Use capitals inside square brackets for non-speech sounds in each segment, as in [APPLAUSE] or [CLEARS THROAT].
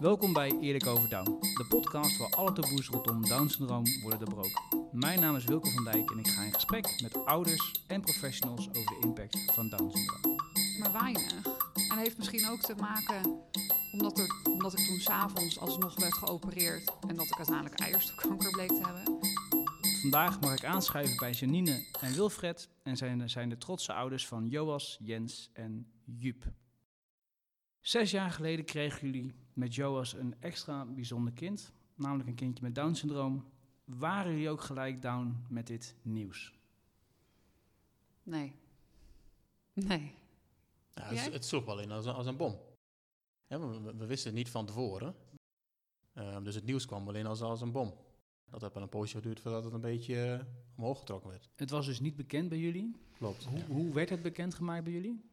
Welkom bij Eerlijk Over Down, de podcast waar alle taboes rondom Down-syndroom worden doorbroken. Mijn naam is Wilco van Dijk en ik ga in gesprek met ouders en professionals over de impact van Down-syndroom. maar weinig. En heeft misschien ook te maken omdat, er, omdat ik toen s'avonds alsnog werd geopereerd en dat ik uiteindelijk eierstokkanker bleek te hebben. Vandaag mag ik aanschuiven bij Janine en Wilfred en zijn, zijn de trotse ouders van Joas, Jens en Jup. Zes jaar geleden kregen jullie met Joas een extra bijzonder kind, namelijk een kindje met Down-syndroom. Waren jullie ook gelijk down met dit nieuws? Nee. Nee. Ja, het, het sloeg wel in als, een- als een bom. Ja, we, we- wisten het niet van tevoren. Ehm, dus het nieuws kwam wel in als, als een bom. Dat heeft wel een poosje geduurd voordat het een beetje eh, omhoog getrokken werd. Het was dus niet bekend bij jullie. Klopt. Hoe, hoe werd het bekendgemaakt bij jullie?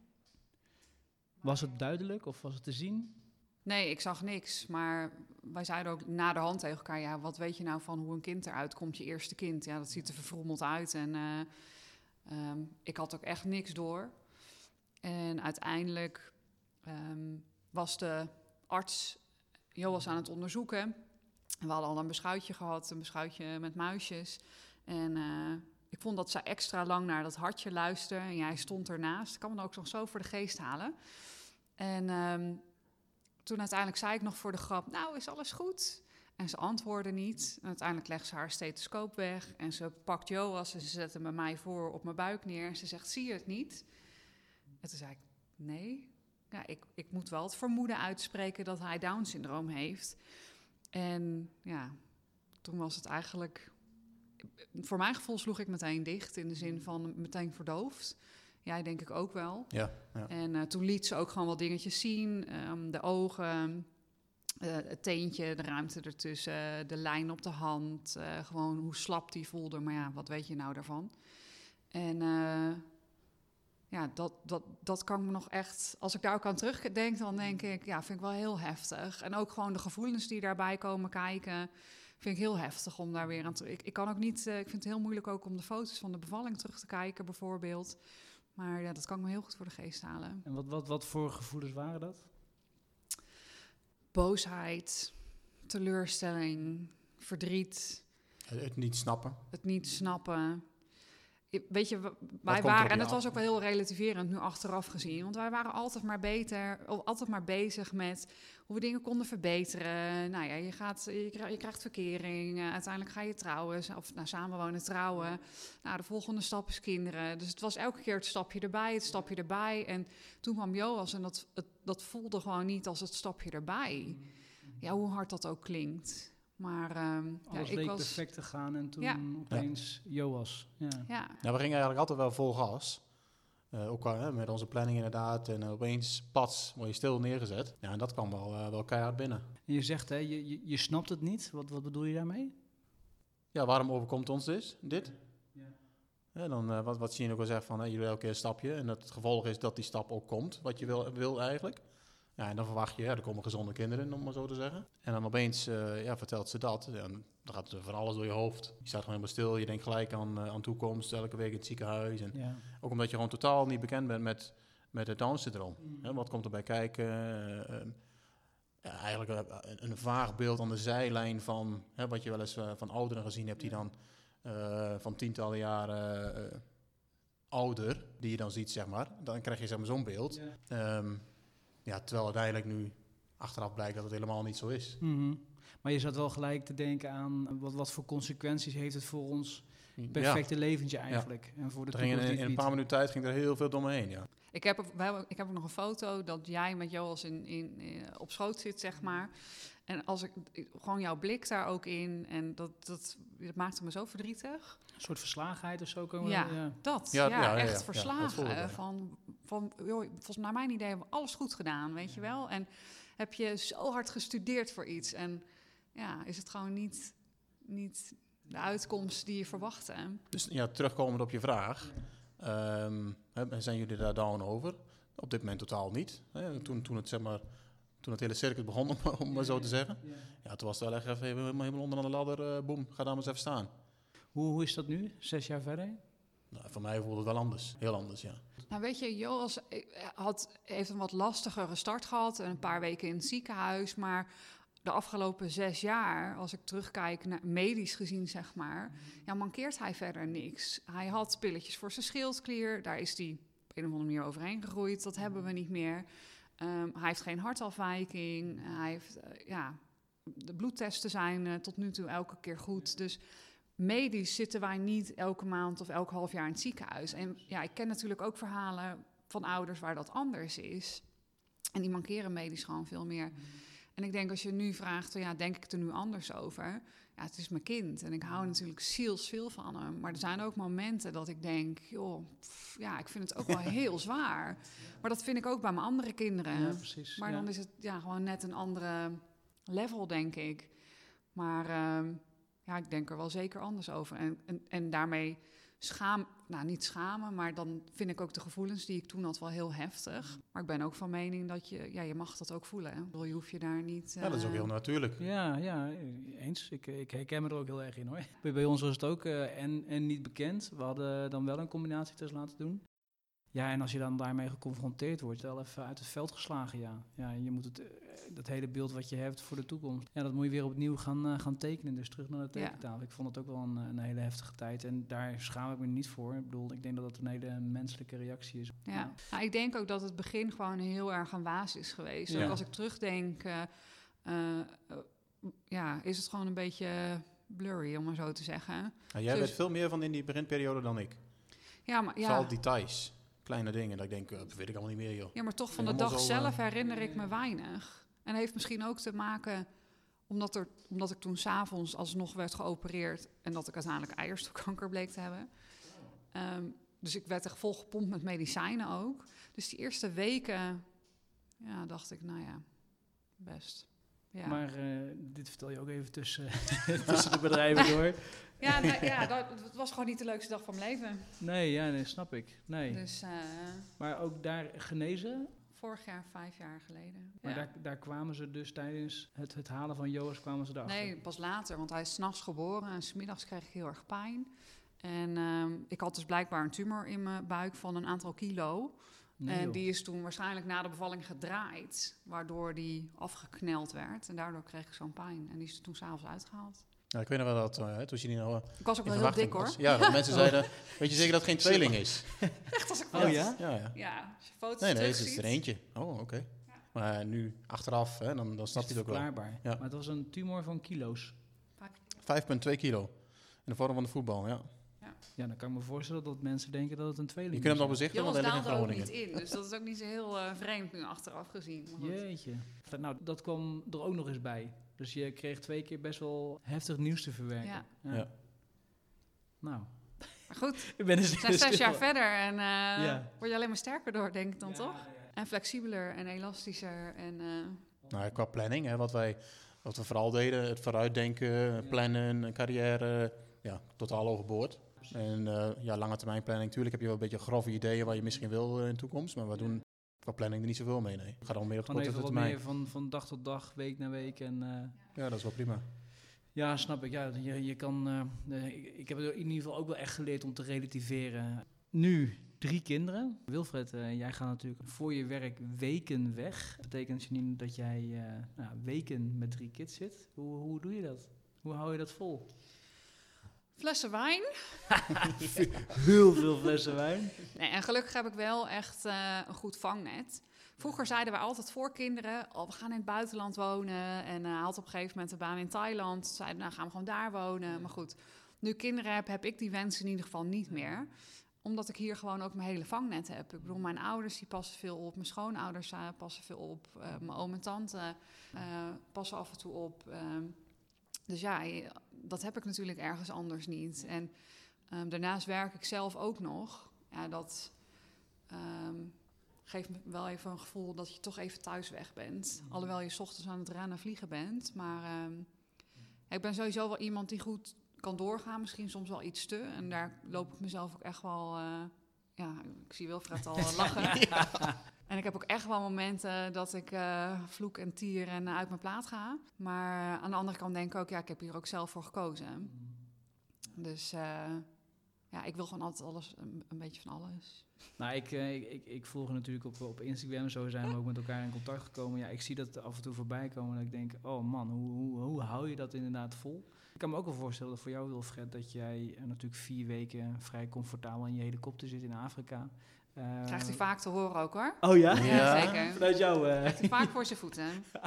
Was het duidelijk of was het te zien? Nee, ik zag niks. Maar wij zeiden ook na de hand tegen elkaar: ja, wat weet je nou van hoe een kind eruit komt, je eerste kind? Ja, dat ziet er verfrommeld uit. En eh, ehm, ik had ook echt niks door. En uiteindelijk ehm, was de arts Joas aan het onderzoeken. En we hadden al een beschuitje gehad, een beschuitje met muisjes. En eh, ik vond dat ze extra lang naar dat hartje luisterde. En jij stond ernaast. Ik kan me ook nog zo voor de geest halen. En ehm, toen uiteindelijk zei ik nog voor de grap: Nou, is alles goed? En ze antwoordde niet. En uiteindelijk legt ze haar stethoscoop weg. En ze pakt Joas en ze zet hem bij mij voor op mijn buik neer. En ze zegt: Zie je het niet? En toen zei ik: Nee. Ja, ik, ik moet wel het vermoeden uitspreken dat hij Down-syndroom heeft. En ja, toen was het eigenlijk. Voor mijn gevoel sloeg ik meteen dicht in de zin van meteen verdoofd. Jij denk ik ook wel. Ja, ja. En eh, toen liet ze ook gewoon wat dingetjes zien. ehm, de ogen, eh, het teentje, de ruimte ertussen, de lijn op de hand. eh, gewoon hoe slap die voelde. Maar ja, wat weet je nou daarvan? En ja, dat, dat, dat kan me nog echt... Als ik daar ook aan terugdenk, dan denk ik... Ja, vind ik wel heel heftig. En ook gewoon de gevoelens die daarbij komen kijken... Vind ik heel heftig om daar weer aan te... Ik, ik kan ook niet... ik vind het heel moeilijk ook om de foto's van de bevalling terug te kijken, bijvoorbeeld. Maar ja, dat kan ik me heel goed voor de geest halen. En wat, wat, wat voor gevoelens waren dat? Boosheid, teleurstelling, verdriet, Het, het niet snappen. het niet snappen. Weet je, wij waren, en het was ook wel heel relativerend nu achteraf gezien, want wij waren altijd maar beter, altijd maar bezig met hoe we dingen konden verbeteren. Nou ja, je, gaat, je, krijgt, je krijgt verkering, eh, uiteindelijk ga je trouwen, of nou, samenwonen, trouwen. Nou, de volgende stap is kinderen. Dus het was elke keer het stapje erbij, het stapje erbij. En toen kwam Joas en dat, het, dat voelde gewoon niet als het stapje erbij. Ja, hoe hard dat ook klinkt. Maar ehm, ja, Alles ik leek was... perfect te gaan en toen Ja. opeens Joas. Ja. Ja, Ja, we gingen eigenlijk altijd wel vol gas. Eh, ook wel, hè, met onze planning inderdaad. En eh, opeens, pats, word je stil neergezet. Ja, en dat kwam wel, eh, wel keihard binnen. En je zegt, hè, je, je, je snapt het niet. Wat, wat bedoel je daarmee? Ja, waarom overkomt ons dit? dit? Ja. Ja, dan, eh, wat, wat Sien ook al zegt, van hè, jullie elke keer een stapje. En dat het gevolg is dat die stap ook komt, wat je wil, wil eigenlijk. Ja, en dan verwacht je, ja, er komen gezonde kinderen, om maar zo te zeggen. En dan opeens eh, ja, vertelt ze dat. En dan gaat er van alles door je hoofd. Je staat gewoon helemaal stil, je denkt gelijk aan, eh, aan toekomst, elke week in het ziekenhuis. En Ja. ook omdat je gewoon totaal niet bekend bent met, met het Down-syndroom. Wat komt erbij kijken? eh, ja, eigenlijk een, een vaag beeld aan de zijlijn van hè, wat je wel eens van ouderen gezien hebt, die dan van tientallen jaren ouder, die je dan ziet, zeg maar. Dan krijg je zeg maar zo'n beeld. Ehm, ja, terwijl uiteindelijk nu achteraf blijkt dat het helemaal niet zo is. Mhm. Maar je zat wel gelijk te denken aan wat, wat voor consequenties heeft het voor ons Ja, perfecte leventje eigenlijk. En voor de er in, in een paar minuten tijd ging er heel veel door me heen, ja. Ik heb, ook- ik heb ook nog een foto dat jij met Joas in, in, eh, op schoot zit, zeg maar. En als ik gewoon jouw blik daar ook in, en dat, dat, dat maakte me zo verdrietig. Een soort verslagenheid of zo. Komen Ja. we- ja. Dat, Ja, ja, ja, ja, echt ja. Ja, dat verslagen. ja. van, van, joh, volgens naar mijn idee hebben we alles goed gedaan, weet je wel. En heb je zo hard gestudeerd voor iets. En ja, is het gewoon niet, niet de uitkomst die je verwachtte. Dus ja, terugkomend op je vraag. ehm, hè, zijn jullie daar down over? Op dit moment totaal niet. Hè, toen, toen, het, zeg maar, toen het hele circuit begon, om, om maar zo te zeggen. Ja, toen was het wel echt even helemaal helemaal onder aan de ladder. eh, boem, ga daar maar eens even staan. Hoe, hoe is dat nu, zes jaar verder? Nou, voor mij voelde het wel anders. Heel anders, ja. Nou, weet je, Joas eh, had, heeft een wat lastigere start gehad. Een paar weken in het ziekenhuis. Maar de afgelopen zes jaar, als ik terugkijk naar medisch gezien, zeg maar, ja, mankeert hij verder niks. Hij had pilletjes voor zijn schildklier, daar is hij op een of andere manier overheen gegroeid. Dat hebben we niet meer. Ehm, hij heeft geen hartafwijking. Hij heeft, eh, ja, de bloedtesten zijn eh, tot nu toe elke keer goed. Dus medisch zitten wij niet elke maand of elk half jaar in het ziekenhuis. En ja, ik ken natuurlijk ook verhalen van ouders waar dat anders is. En die mankeren medisch gewoon veel meer. En ik denk als je nu vraagt, ja, denk ik er nu anders over? Ja, het is mijn kind en ik hou natuurlijk zielsveel van hem. Maar er zijn ook momenten dat ik denk, joh, pff, ja, ik vind het ook wel [LAUGHS] heel zwaar. Maar dat vind ik ook bij mijn andere kinderen. Ja, precies. Maar ja. dan is het ja, gewoon net een andere level, denk ik. Maar ehm, ja, ik denk er wel zeker anders over. En, en, en daarmee schaam, nou niet schamen, maar dan vind ik ook de gevoelens die ik toen had wel heel heftig. Maar ik ben ook van mening dat je, ja, je mag dat ook voelen. Hè? Ik bedoel, je hoeft je daar niet. Ja, dat is ook eh, heel natuurlijk. Ja, ja, eens. Ik, ik herken me er ook heel erg in hoor. [LAUGHS] Bij, bij ons was het ook eh, en, en niet bekend. We hadden dan wel een combinatietest laten doen. Ja, en als je dan daarmee geconfronteerd wordt, wel even uit het veld geslagen, ja. Ja, je moet het, eh, dat hele beeld wat je hebt voor de toekomst, ja, dat moet je weer opnieuw gaan, eh, gaan tekenen. Dus terug naar de Ja. tekentafel. Ik vond het ook wel een, een hele heftige tijd en daar schaam ik me niet voor. Ik bedoel, ik denk dat het een hele menselijke reactie is. Ja, nou, ik denk ook dat het begin gewoon heel erg een waas is geweest. Ja. Ook als ik terugdenk, eh, eh, eh, ja, is het gewoon een beetje blurry, om maar zo te zeggen. Ja, jij Dus- weet veel meer van in die beginperiode dan ik. Ja, maar, ja, Vooral details, kleine dingen, dat ik denk, eh, dat weet ik allemaal niet meer, joh. ja, maar toch van de dag zo, zelf eh, herinner ik me weinig. En heeft misschien ook te maken omdat, er, omdat ik toen s'avonds alsnog werd geopereerd... en dat ik uiteindelijk eierstokkanker bleek te hebben. Ehm, dus ik werd echt volgepompt met medicijnen ook. Dus die eerste weken ja, dacht ik, nou ja, best. Ja. Maar eh, dit vertel je ook even tussen, [LAUGHS] tussen de bedrijven door. Ja, nee, [LAUGHS] ja dat, was gewoon niet de leukste dag van mijn leven. Nee, ja, nee, snap ik. Nee. Dus eh, Maar ook daar genezen. vorig jaar, vijf jaar geleden. Maar Ja. daar, daar kwamen ze dus tijdens het, het halen van Joas kwamen ze erachter. Nee, pas later, want hij is s'nachts geboren en smiddags kreeg ik heel erg pijn. En ehm, ik had dus blijkbaar een tumor in mijn buik van een aantal kilo. Nee, en die is toen waarschijnlijk na de bevalling gedraaid, waardoor die afgekneld werd. En daardoor kreeg ik zo'n pijn. En die is er toen s'avonds uitgehaald. Ja, ik weet nog wel dat, eh, toen je niet nou, eh, Ik was ook wel heel dik hoor. was. Ja, dat mensen [LAUGHS] zeiden, weet je zeker dat het geen tweeling is? [LAUGHS] Echt als ik Oh ja? Ja, ja. Ja, als je foto's Nee, nee, het is er eentje. Oh, oké. Maar nu, achteraf, hè, dan, dan snap je het ook wel. verklaarbaar. Ja. Maar het was een tumor van kilo's. 5,2 kilo. In de vorm van de voetbal, ja. Ja, dan kan ik me voorstellen dat mensen denken dat het een tweeling Je kunt hem nog is. bezichtigen, want hij ligt in Groningen. niet in, dus dat is ook niet zo heel eh, vreemd nu achteraf gezien. Jeetje. Nou, dat kwam er ook nog eens bij. Dus je kreeg twee keer best wel heftig nieuws te verwerken. Ja. Ja. Nou, Maar goed, [LAUGHS] ik ben dus we zijn zes jaar verder en eh, Ja. word je alleen maar sterker door, denk ik dan toch? En flexibeler en elastischer. En, eh, Nou, qua planning, hè, wat, wij, wat we vooral deden, het vooruitdenken, plannen, carrière, ja, totaal overboord. En eh, ja, lange termijn planning, natuurlijk heb je wel een beetje grove ideeën waar je misschien wil in de toekomst, maar we doen qua planning er niet zoveel mee, nee. Het gaat dan meer op korte wat termijn. meer van, van dag tot dag, week na week. En, eh, Ja, dat is wel prima. ja, snap ik. Ja, je, je kan, eh, eh, ik, ik heb in ieder geval ook wel echt geleerd om te relativeren. Nu drie kinderen. Wilfred, jij gaat natuurlijk voor je werk weken weg. Dat betekent Janine dat jij nou, weken met drie kids zit. Hoe, hoe doe je dat? Hoe hou je dat vol? Flessen wijn. [LAUGHS] Heel veel flessen wijn. Nee, en gelukkig heb ik wel echt eh, een goed vangnet. Vroeger zeiden we altijd voor kinderen, oh, we gaan in het buitenland wonen. En eh, hij had op een gegeven moment een baan in Thailand. Zeiden, nou gaan we gewoon daar wonen. Maar goed, nu ik kinderen heb, heb ik die wensen in ieder geval niet meer. Omdat ik hier gewoon ook mijn hele vangnet heb. Ik bedoel, mijn ouders die passen veel op. Mijn schoonouders eh, passen veel op. eh, mijn oom en tante eh, passen af en toe op. Dus ja, dat heb ik natuurlijk ergens anders niet. En ehm, daarnaast werk ik zelf ook nog. Ja, dat ehm, geeft me wel even een gevoel dat je toch even thuis weg bent. Alhoewel je 's ochtends aan het rennen vliegen bent. Maar ehm, ik ben sowieso wel iemand die goed kan doorgaan. Misschien soms wel iets te. En daar loop ik mezelf ook echt wel... eh, ja, ik zie Wilfred al [LAUGHS] lachen. En ik heb ook echt wel momenten dat ik eh, vloek en tier en uit mijn plaat ga. Maar aan de andere kant denk ik ook, ja, ik heb hier ook zelf voor gekozen. Dus eh, Ja, ik wil gewoon altijd alles, een, beetje van alles. Nou, ik, eh, ik, ik, volg natuurlijk op, op Instagram. Zo zijn we ook met elkaar in contact gekomen. Ja, ik zie dat af en toe voorbij komen. En ik denk, oh man, hoe, hoe, hoe hou je dat inderdaad vol? Ik kan me ook wel voorstellen dat voor jou, Wilfred, dat jij eh, natuurlijk vier weken vrij comfortabel in je helikopter zit in Afrika. Eh, Krijgt hij vaak te horen ook hoor. Oh ja? Ja, Ja. zeker. Vanuit jou? eh. Krijgt hij vaak voor zijn voeten. [LAUGHS]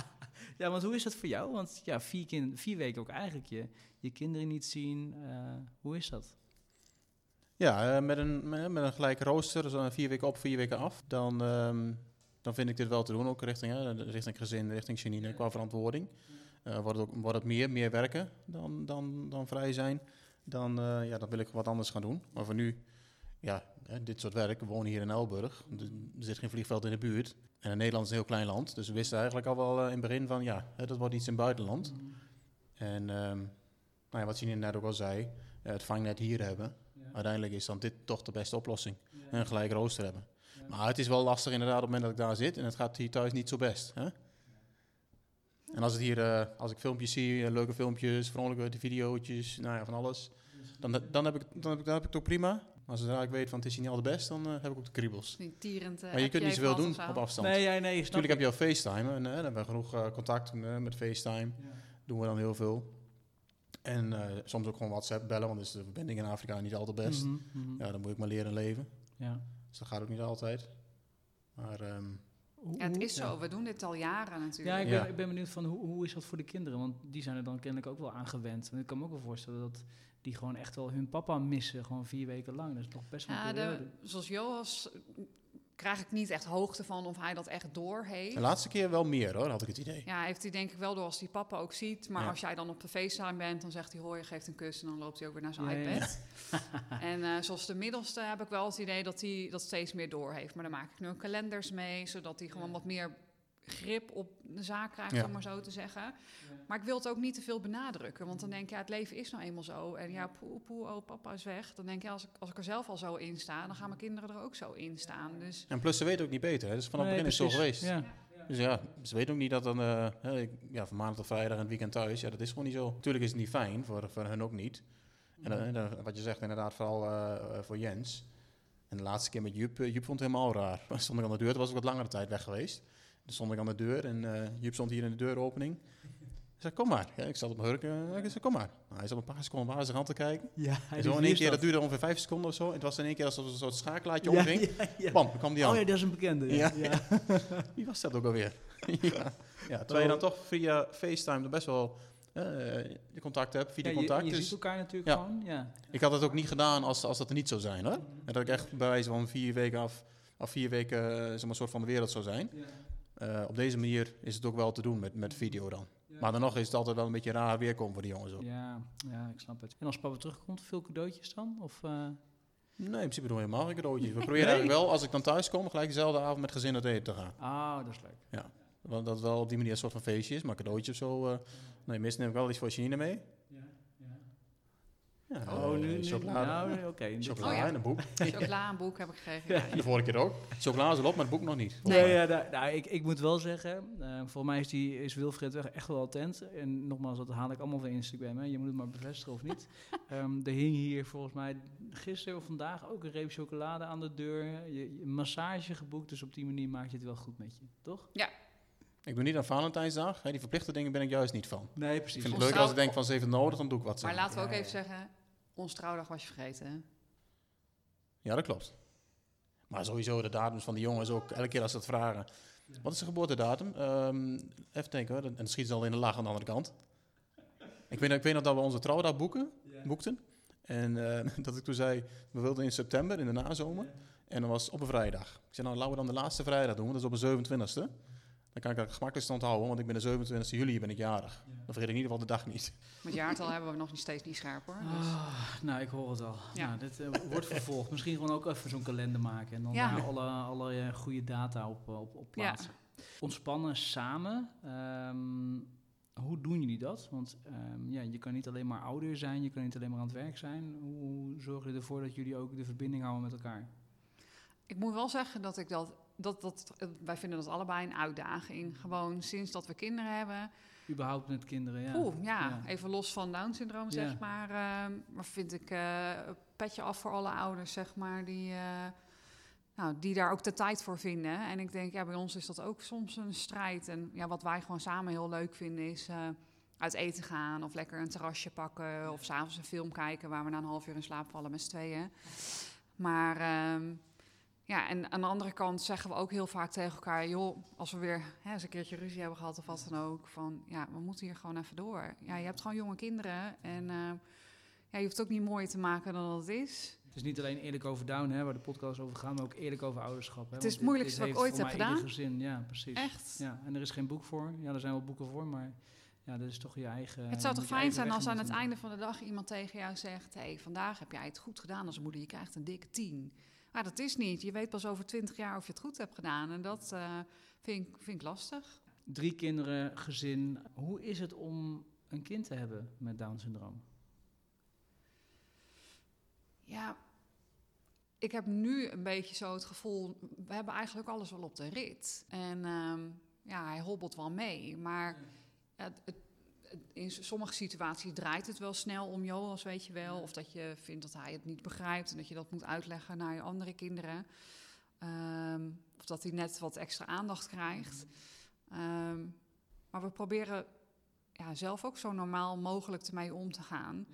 Ja, want hoe is dat voor jou? Want ja, vier, kind, vier weken ook eigenlijk je, je kinderen niet zien. eh, hoe is dat? Ja, eh, met, een, met, een gelijke rooster, zo vier weken op, vier weken af, dan, ehm, dan vind ik dit wel te doen, ook richting, hè, richting gezin, richting Janine, qua verantwoording. Eh, wordt, het ook, wordt het meer, meer werken dan, dan, dan vrij zijn, dan, eh, ja, dan wil ik wat anders gaan doen. Maar voor nu, ja, dit soort werk, we wonen hier in Elburg, er zit geen vliegveld in de buurt. En Nederland is een heel klein land, dus we wisten eigenlijk al wel eh, in het begin van, ja, dat wordt iets in het buitenland. En ehm, nou ja, wat Janine net ook al zei, eh, het vangnet hier hebben, uiteindelijk is dan dit toch de beste oplossing. En een gelijk rooster hebben. Maar het is wel lastig inderdaad op het moment dat ik daar zit en het gaat hier thuis niet zo best. Hè? En als, het hier, eh, als ik filmpjes zie, leuke filmpjes, vrolijke video's, nou ja, van alles, dan, dan, heb ik, dan, heb ik, dan heb ik het ook prima. Maar zodra ik weet van het is hier niet al de best, dan eh, heb ik ook de kriebels. Niet tierend. eh, Maar je kunt niet zoveel doen op afstand. Nee, ja, nee, snap Natuurlijk heb ik. je al FaceTime en eh, dan hebben we genoeg contact met FaceTime. Doen we dan heel veel. En eh, soms ook gewoon WhatsApp bellen, want is de verbinding in Afrika niet altijd best. Mhm, mhm. Ja, dan moet ik maar leren leven. Ja. Dus dat gaat ook niet altijd. Maar ehm, Ja, het is zo. We doen dit al jaren Ja, natuurlijk. ik ben, Ja. ik ben benieuwd van hoe, hoe is dat voor de kinderen? Want die zijn er dan kennelijk ook wel aan gewend. En ik kan me ook wel voorstellen dat die gewoon echt wel hun papa missen. Gewoon vier weken lang. Dat is nog best wel een Ja, periode. de, zoals Joas krijg ik niet echt hoogte van of hij dat echt door heeft. de laatste keer wel meer hoor, had ik het idee. Ja, heeft hij denk ik wel door als die papa ook ziet. Maar Ja. als jij dan op de FaceTime bent, dan zegt hij hoor, je geeft een kus en dan loopt hij ook weer naar zijn Ja, ja, iPad. [LAUGHS] en eh, zoals de middelste heb ik wel het idee dat hij dat steeds meer door heeft. Maar daar maak ik nu ook kalenders mee, zodat hij gewoon wat meer grip op de zaak krijgt, Ja. om maar zo te zeggen. Maar ik wil het ook niet te veel benadrukken, want dan denk je, ja, het leven is nou eenmaal zo. En ja, poe, poe, oh, papa is weg. Dan denk je, als ik, als ik er zelf al zo in sta, dan gaan mijn kinderen er ook zo in staan. Dus En plus ze weten ook niet beter. Hè. Dus vanaf het Nee, begin is het zo geweest. Ja. Dus ja, ze weten ook niet dat dan, eh, hè, ik- ja, van maandag tot vrijdag en het weekend thuis. Ja, dat is gewoon niet zo. Tuurlijk is het niet fijn, voor, voor hun ook niet. En dan- dan, wat je zegt inderdaad, vooral eh, eh, voor Jens. En de laatste keer met Jup, Jup vond het helemaal raar. [LAUGHS] Dan stond ik aan de deur, toen was ik wat langere tijd weg geweest. Dan stond ik aan de deur en Jup stond hier in de deuropening. Ik zei, kom maar. Ja, ik zat op mijn hurk. eh, ik zei, kom maar. Nou, hij zat een paar seconden naar zijn hand te kijken. Ja, En zo in één keer, dat duurde ongeveer vijf seconden of zo. En het was in één keer alsof er een soort schakelaartje ja, omging. ja, ja. Bam, dan kwam die aan. Oh ja, dat is een bekende. Ja. Ja. Ja. [LAUGHS] Wie was dat ook alweer? [LAUGHS] ja. ja, terwijl je dan toch via FaceTime er best wel eh, je contact hebt, Ja, videocontact. je, je dus ziet elkaar natuurlijk Ja. gewoon. Ja. ik had het ook niet gedaan als, als dat er niet zou zijn hoor. En dat ik echt bij wijze van vier weken af, of vier weken eh, zeg maar, een soort van de wereld zou zijn. Eh, op deze manier is het ook wel te doen met, met video dan. Maar dan nog is het altijd wel een beetje raar weerkomen voor die jongens ook. Ja, ja, ik snap het. En als papa terugkomt, veel cadeautjes dan? Of, eh, Nee, in principe doen we helemaal geen cadeautjes. We [LAUGHS] proberen eigenlijk wel, als ik dan thuis kom, gelijk dezelfde avond met gezin uit eten te gaan. Ah, dat is leuk. Want dat wel op die manier een soort van feestje is, maar cadeautje of zo. eh nee, meestal neem ik wel iets voor Janine mee. Ja, Oh, eh, nu, nu chocolade. nou, nee, oké. Dit- Chocola Oh ja. en een boek. [LAUGHS] chocola, een boek heb ik gekregen. Ja, ja. De vorige keer ook. Chocola is al op, maar het boek nog niet. Nee, ja, nou, nou, ik, ik moet wel zeggen, eh voor mij is, die, is Wilfred echt wel attent. En nogmaals, dat haal ik allemaal van Instagram. Hè. Je moet het maar bevestigen of niet. [LAUGHS] Ehm er hing hier volgens mij gisteren of vandaag ook een reep chocolade aan de deur. Je, je massage geboekt, dus op die manier maak je het wel goed met je, toch? Ik doe niet aan Valentijnsdag. Hè, die verplichte dingen ben ik juist niet van. Nee, Ik precies. vind het leuk als ik denk van ze heeft het nodig, dan doe ik wat. zeg Maar laten we ook Ja, even ja. zeggen, ons trouwdag was je vergeten. hè? Ja, dat klopt. Maar sowieso de datums van die jongens ook. Elke keer als ze het vragen. Wat is de geboortedatum? Ehm, even denken hoor. En dan schiet ze al in de lach aan de andere kant. Ik weet, ik weet nog dat we onze trouwdag boeken, boekten. En eh, [LAUGHS] dat ik toen zei, we wilden in september, in de nazomer. En dat was op een vrijdag. Ik zei, nou laten we dan de laatste vrijdag doen, want dat is op de 27e. Dan kan ik dat gemakkelijkst onthouden, want ik ben de 27e juli ben ik jarig. Dan vergeet ik in ieder geval de dag niet. Met jaartal [LAUGHS] hebben we nog niet steeds niet scherp hoor. Dus. Ah, nou, ik hoor het al. Ja. Nou, dit eh, wordt vervolgd. Misschien gewoon ook even zo'n kalender maken en dan Ja. daar alle, alle eh, goede data op, eh, op, op plaatsen. Ontspannen samen. Ehm, hoe doen jullie dat? Want ehm, ja, je kan niet alleen maar ouder zijn, je kan niet alleen maar aan het werk zijn. Hoe, hoe zorg je ervoor dat jullie ook de verbinding houden met elkaar? Ik moet wel zeggen dat ik dat dat, dat, wij vinden dat allebei een uitdaging. Gewoon sinds dat we kinderen hebben. Überhaupt met kinderen, ja. Oeh, ja, Ja. even los van Down-syndroom, zeg maar. ehm, maar vind ik een petje af voor alle ouders, zeg maar, die, eh, nou, die daar ook de tijd voor vinden. En ik denk, ja, bij ons is dat ook soms een strijd. En ja, wat wij gewoon samen heel leuk vinden is eh, uit eten gaan of lekker een terrasje pakken of s'avonds een film kijken waar we na een half uur in slaap vallen met z'n tweeën. Maar ehm, ja, en aan de andere kant zeggen we ook heel vaak tegen elkaar, joh, als we weer hè, eens een keertje ruzie hebben gehad of wat dan ook, van ja, we moeten hier gewoon even door. Ja, je hebt gewoon jonge kinderen en eh, ja, je hoeft het ook niet mooier te maken dan dat het is. Het is niet alleen eerlijk over down, hè, waar de podcast over gaat, maar ook eerlijk over ouderschap. Hè, Het is het moeilijkste wat ik ooit heb gedaan. Gezin. Ja, precies. Echt. Ja, en er is geen boek voor. Ja, er zijn wel boeken voor, maar ja, dat is toch je eigen... Het zou toch fijn zijn als aan het einde van de dag iemand tegen jou zegt: Hé, hey, vandaag heb jij het goed gedaan als moeder, je krijgt een dikke tien. Maar dat is niet. Je weet pas over twintig jaar of je het goed hebt gedaan. En dat eh, vind, ik, vind ik lastig. Drie kinderen, gezin. Hoe is het om een kind te hebben met Down-syndroom? Ja, ik heb nu een beetje zo het gevoel, we hebben eigenlijk alles wel op de rit. En ehm, ja, hij hobbelt wel mee. Maar ja, het- in sommige situaties draait het wel snel om Joas, weet je wel. Of dat je vindt dat hij het niet begrijpt en dat je dat moet uitleggen naar je andere kinderen. Ehm, of dat hij net wat extra aandacht krijgt. Ehm, maar we proberen ja, zelf ook zo normaal mogelijk ermee om te gaan.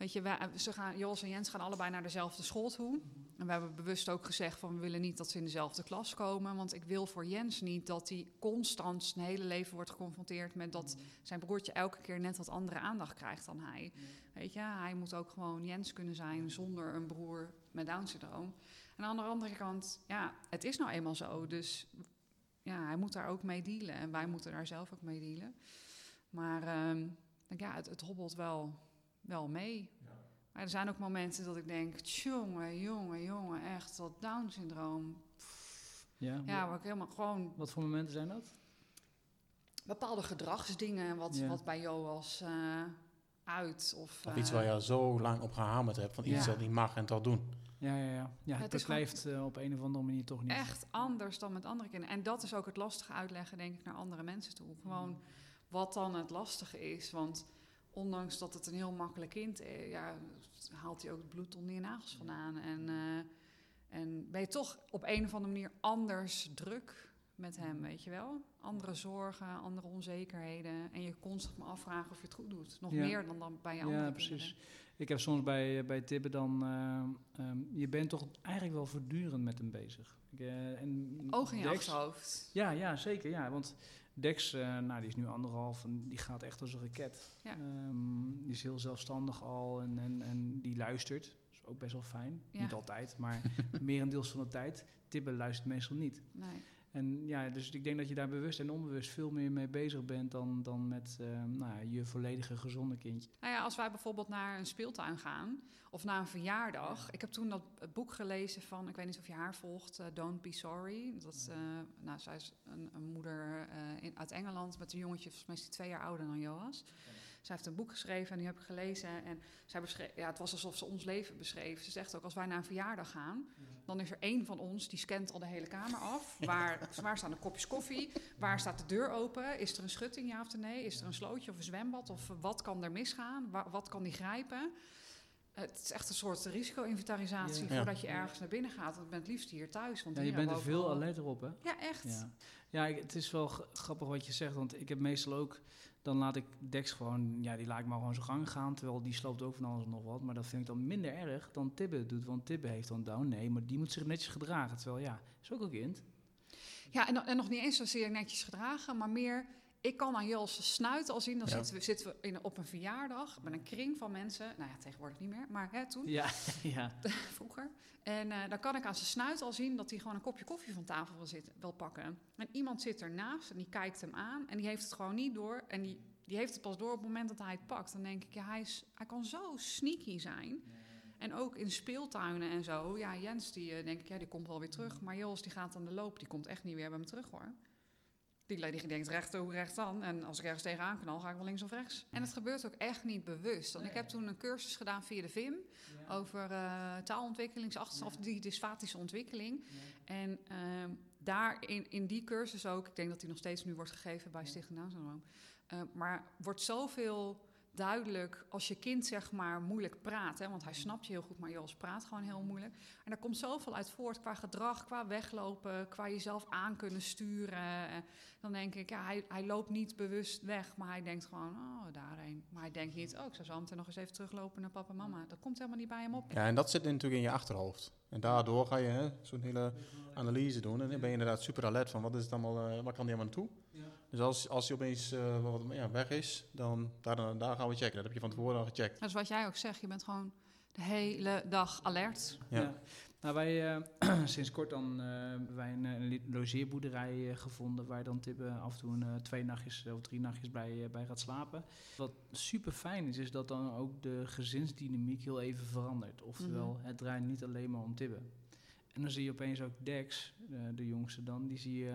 Weet je, wij, ze gaan, Jos en Jens gaan allebei naar dezelfde school toe. En we hebben bewust ook gezegd van we willen niet dat ze in dezelfde klas komen. Want ik wil voor Jens niet dat hij constant zijn hele leven wordt geconfronteerd met dat zijn broertje elke keer net wat andere aandacht krijgt dan hij. Weet je, hij moet ook gewoon Jens kunnen zijn zonder een broer met Down-syndroom. En aan de andere kant, ja, het is nou eenmaal zo. Dus ja, hij moet daar ook mee dealen. En wij moeten daar zelf ook mee dealen. Maar ehm, ja, het, het hobbelt wel, wel mee. Maar er zijn ook momenten dat ik denk, jongen, jongen, jongen, echt dat Down-syndroom. Ja, Ja, waar ik helemaal gewoon Wat voor momenten zijn dat? bepaalde gedragsdingen wat, Ja. wat bij Joas eh uit. Of, Of eh, iets waar je al zo lang op gehamerd hebt, van iets Ja. dat niet mag en dat doen. Ja, ja, ja. ja het, het beklijft eh, op een of andere manier toch niet. echt anders dan met andere kinderen. En dat is ook het lastige uitleggen, denk ik, naar andere mensen toe. Gewoon wat dan het lastige is. Want ondanks dat het een heel makkelijk kind is, ja, haalt hij ook het bloed onder je nagels vandaan. En, eh, en ben je toch op een of andere manier anders druk met hem, weet je wel? Andere zorgen, andere onzekerheden. En je constant maar afvragen of je het goed doet. Nog Ja. meer dan, dan bij je andere Ja, kinderen. precies. Ik heb soms bij, bij Tibbe dan... eh, ehm, je bent toch eigenlijk wel voortdurend met hem bezig. Ik, eh, en Oog in je achterhoofd. Ja, ja, zeker. Ja, want Dex, eh, nou, die is nu anderhalf en die gaat echt als een raket. Ja. Ehm, die is heel zelfstandig al en, en, en die luistert. Dat is ook best wel fijn. Ja. Niet altijd, maar [LAUGHS] merendeels van de tijd. Tibbe luistert meestal niet. Nee. En ja, dus ik denk dat je daar bewust en onbewust veel meer mee bezig bent dan, dan met ehm, nou, ja, je volledige gezonde kindje. Nou ja, als wij bijvoorbeeld naar een speeltuin gaan of naar een verjaardag. Ik heb toen dat boek gelezen van, ik weet niet of je haar volgt, eh, Don't Be Sorry. Dat, is, eh, nou, zij is een, een moeder eh, in, uit Engeland met een jongetje, volgens mij is die twee jaar ouder dan Joas. Zij heeft een boek geschreven en die heb ik gelezen. En zij beschreef, ja, het was alsof ze ons leven beschreef. Ze zegt ook, als wij naar een verjaardag gaan, dan is er één van ons die scant al de hele kamer af. Waar, [LAUGHS] waar staan de kopjes koffie? Waar staat de deur open? Is er een schutting, ja of nee? Is er een slootje of een zwembad? Of wat kan er misgaan? Wa- wat kan die grijpen? Het is echt een soort risico-inventarisatie Ja. voordat je ergens naar binnen gaat. Want ik ben het liefst hier thuis. Want Ja, je bent er veel alerter op, hè? Ja, echt. Ja, ja ik- het is wel grappig wat je zegt, want ik heb meestal ook, dan laat ik Dex gewoon, ja, die laat ik maar gewoon zijn gang gaan, terwijl die sloopt ook van alles en nog wat. Maar dat vind ik dan minder erg dan Tibbe doet, want Tibbe heeft dan down. Nee, maar die moet zich netjes gedragen, terwijl ja, is ook een kind. Ja, en, en nog niet eens zozeer netjes gedragen, maar meer... Ik kan aan Jos snuit al zien, dan Ja. zitten we, zitten we in, op een verjaardag met een kring van mensen. Nou ja, tegenwoordig niet meer, maar hè, toen, Ja, [LAUGHS] ja. [LAUGHS] vroeger. En eh, dan kan ik aan zijn snuit al zien dat hij gewoon een kopje koffie van tafel wil, zitten, wil pakken. En iemand zit ernaast en die kijkt hem aan en die heeft het gewoon niet door. En die, die heeft het pas door op het moment dat hij het pakt. Dan denk ik, ja, hij, is, hij kan zo sneaky zijn. En ook in speeltuinen en zo. Ja, Jens, die eh, denk ik, ja, die komt wel weer terug. Maar Jos, die gaat aan de loop. Die komt echt niet weer bij me terug, hoor. Die, die denkt recht toe, recht aan. En als ik ergens tegenaan knal, ga ik wel links of rechts. En het gebeurt ook echt niet bewust. Want ik heb toen een cursus gedaan via de VIM... over eh taalontwikkelingsachterstand, of die dysfatische ontwikkeling. En ehm, daar in, in die cursus ook, ik denk dat die nog steeds nu wordt gegeven bij Stichting Down Syndroom, eh, maar wordt zoveel duidelijk als je kind zeg maar moeilijk praat. Hè, want hij snapt je heel goed, maar Jos praat gewoon heel moeilijk. En daar komt zoveel uit voort qua gedrag, qua weglopen, qua jezelf aan kunnen sturen. Dan denk ik, ja, hij, hij loopt niet bewust weg, maar hij denkt gewoon, oh, daarheen. Maar hij denkt niet, oh, ik zou zo meteen nog eens even teruglopen naar papa en mama. Dat komt helemaal niet bij hem op. Ja, en dat zit natuurlijk in je achterhoofd. En daardoor ga je hè, zo'n hele analyse doen. En dan ben je inderdaad super alert van wat is het allemaal, eh, waar kan die allemaal naartoe? Dus als, als hij opeens eh, wat, ja, weg is, dan daar, dan- daar gaan we checken. Dat heb je van tevoren al gecheckt. Dat is wat jij ook zegt, je bent gewoon de hele dag alert. Ja. Ja. Nou, wij eh, [CLEARS THROAT] sinds kort dan eh, hebben wij een, logeerboerderij gevonden waar dan Tibbe af en toe een, eh, twee nachtjes of drie nachtjes bij, bij gaat slapen. Wat super fijn is, is dat dan ook de gezinsdynamiek heel even verandert. Oftewel, Mhm. het draait niet alleen maar om Tibbe. En dan zie je opeens ook Dex, de jongste dan, die zie je...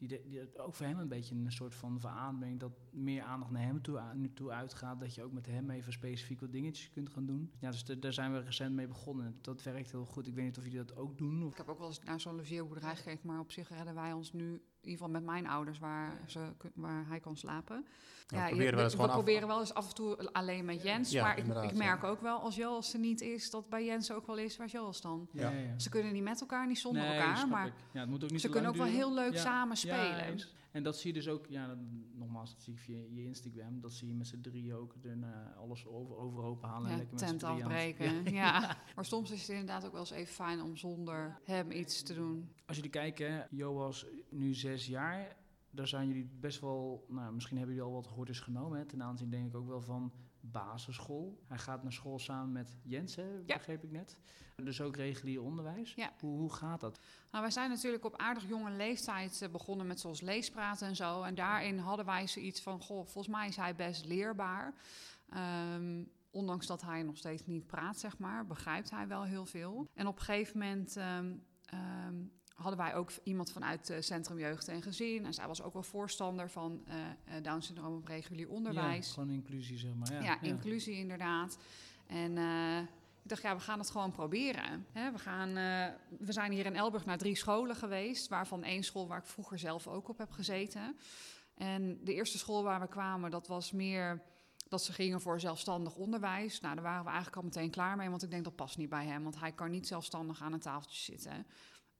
Die, de- die, ook voor hem een beetje een soort van verademing dat meer aandacht naar hem toe, aan- toe uitgaat. Dat je ook met hem even specifiek wat dingetjes kunt gaan doen. Ja, dus de- daar zijn we recent mee begonnen. Dat werkt heel goed. Ik weet niet of jullie dat ook doen. Of Ik heb ook wel eens naar zo'n logeerboerderij gekeken, maar op zich redden wij ons nu, in ieder geval met mijn ouders, waar, ze, waar hij kan slapen. we je- proberen wel eens we gewoon af- proberen wel eens af en toe alleen met Jens, Ja, maar ik, ik merk ook wel als Joas er niet is, dat bij Jens ook wel is, waar is Joas dan? Ja. Ze kunnen niet met elkaar, niet zonder Nee, elkaar, maar. Ja, het moet ook niet ze kunnen ook wel heel leuk Ja. samen Ja, spelen. En dat zie je dus ook, ja, nogmaals, dat zie ik via je Instagram. Dat zie je met z'n drieën ook eh, alles over, overhoop halen. en Ja, lekker met tent het- afbreken. [LAUGHS] Ja. Maar soms is het inderdaad ook wel eens even fijn om zonder hem iets te doen. Als jullie kijken, Joas nu zes jaar. Daar zijn jullie best wel, nou, misschien hebben jullie al wat hordes genomen. Hè, ten aanzien denk ik ook wel van basisschool. Hij gaat naar school samen met Jens, hè, Ja. begreep ik net. Dus ook regulier onderwijs. Ja. Hoe, hoe gaat dat? Nou, wij zijn natuurlijk op aardig jonge leeftijd eh, begonnen met zoals leespraten en zo. En daarin hadden wij zoiets van, goh, volgens mij is hij best leerbaar. Ehm, ondanks dat hij nog steeds niet praat, zeg maar, begrijpt hij wel heel veel. En op een gegeven moment ehm, ehm, hadden wij ook iemand vanuit eh, Centrum Jeugd en Gezin. En zij was ook wel voorstander van eh eh, Down syndroom op regulier onderwijs. Ja, gewoon inclusie, zeg maar. Ja, Ja, inclusie inderdaad. En ik dacht, ja, we gaan het gewoon proberen. Hè, we, gaan, we zijn hier in Elburg naar drie scholen geweest, waarvan één school waar ik vroeger zelf ook op heb gezeten. En de eerste school waar we kwamen, dat was meer dat ze gingen voor zelfstandig onderwijs. Nou, daar waren we eigenlijk al meteen klaar mee, want ik denk dat past niet bij hem, want hij kan niet zelfstandig aan een tafeltje zitten.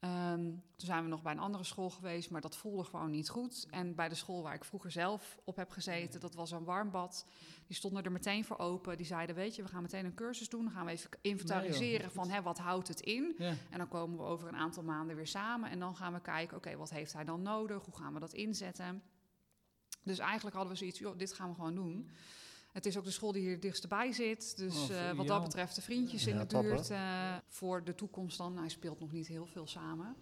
Ehm, toen zijn we nog bij een andere school geweest, maar dat voelde gewoon niet goed. En bij de school waar ik vroeger zelf op heb gezeten, dat was een warmbad. Die stonden er meteen voor open. Die zeiden, weet je, we gaan meteen een cursus doen. Dan gaan we even inventariseren van, hè, wat houdt het in? Ja. En dan komen we over een aantal maanden weer samen. En dan gaan we kijken, oké, wat heeft hij dan nodig? Hoe gaan we dat inzetten? Dus eigenlijk hadden we zoiets, joh, dit gaan we gewoon doen. Het is ook de school die hier het dichtst bij zit. Dus Oh, eh, wat dat betreft de vriendjes in Ja, de top, buurt. eh, voor de toekomst dan. Hij speelt nog niet heel veel samen.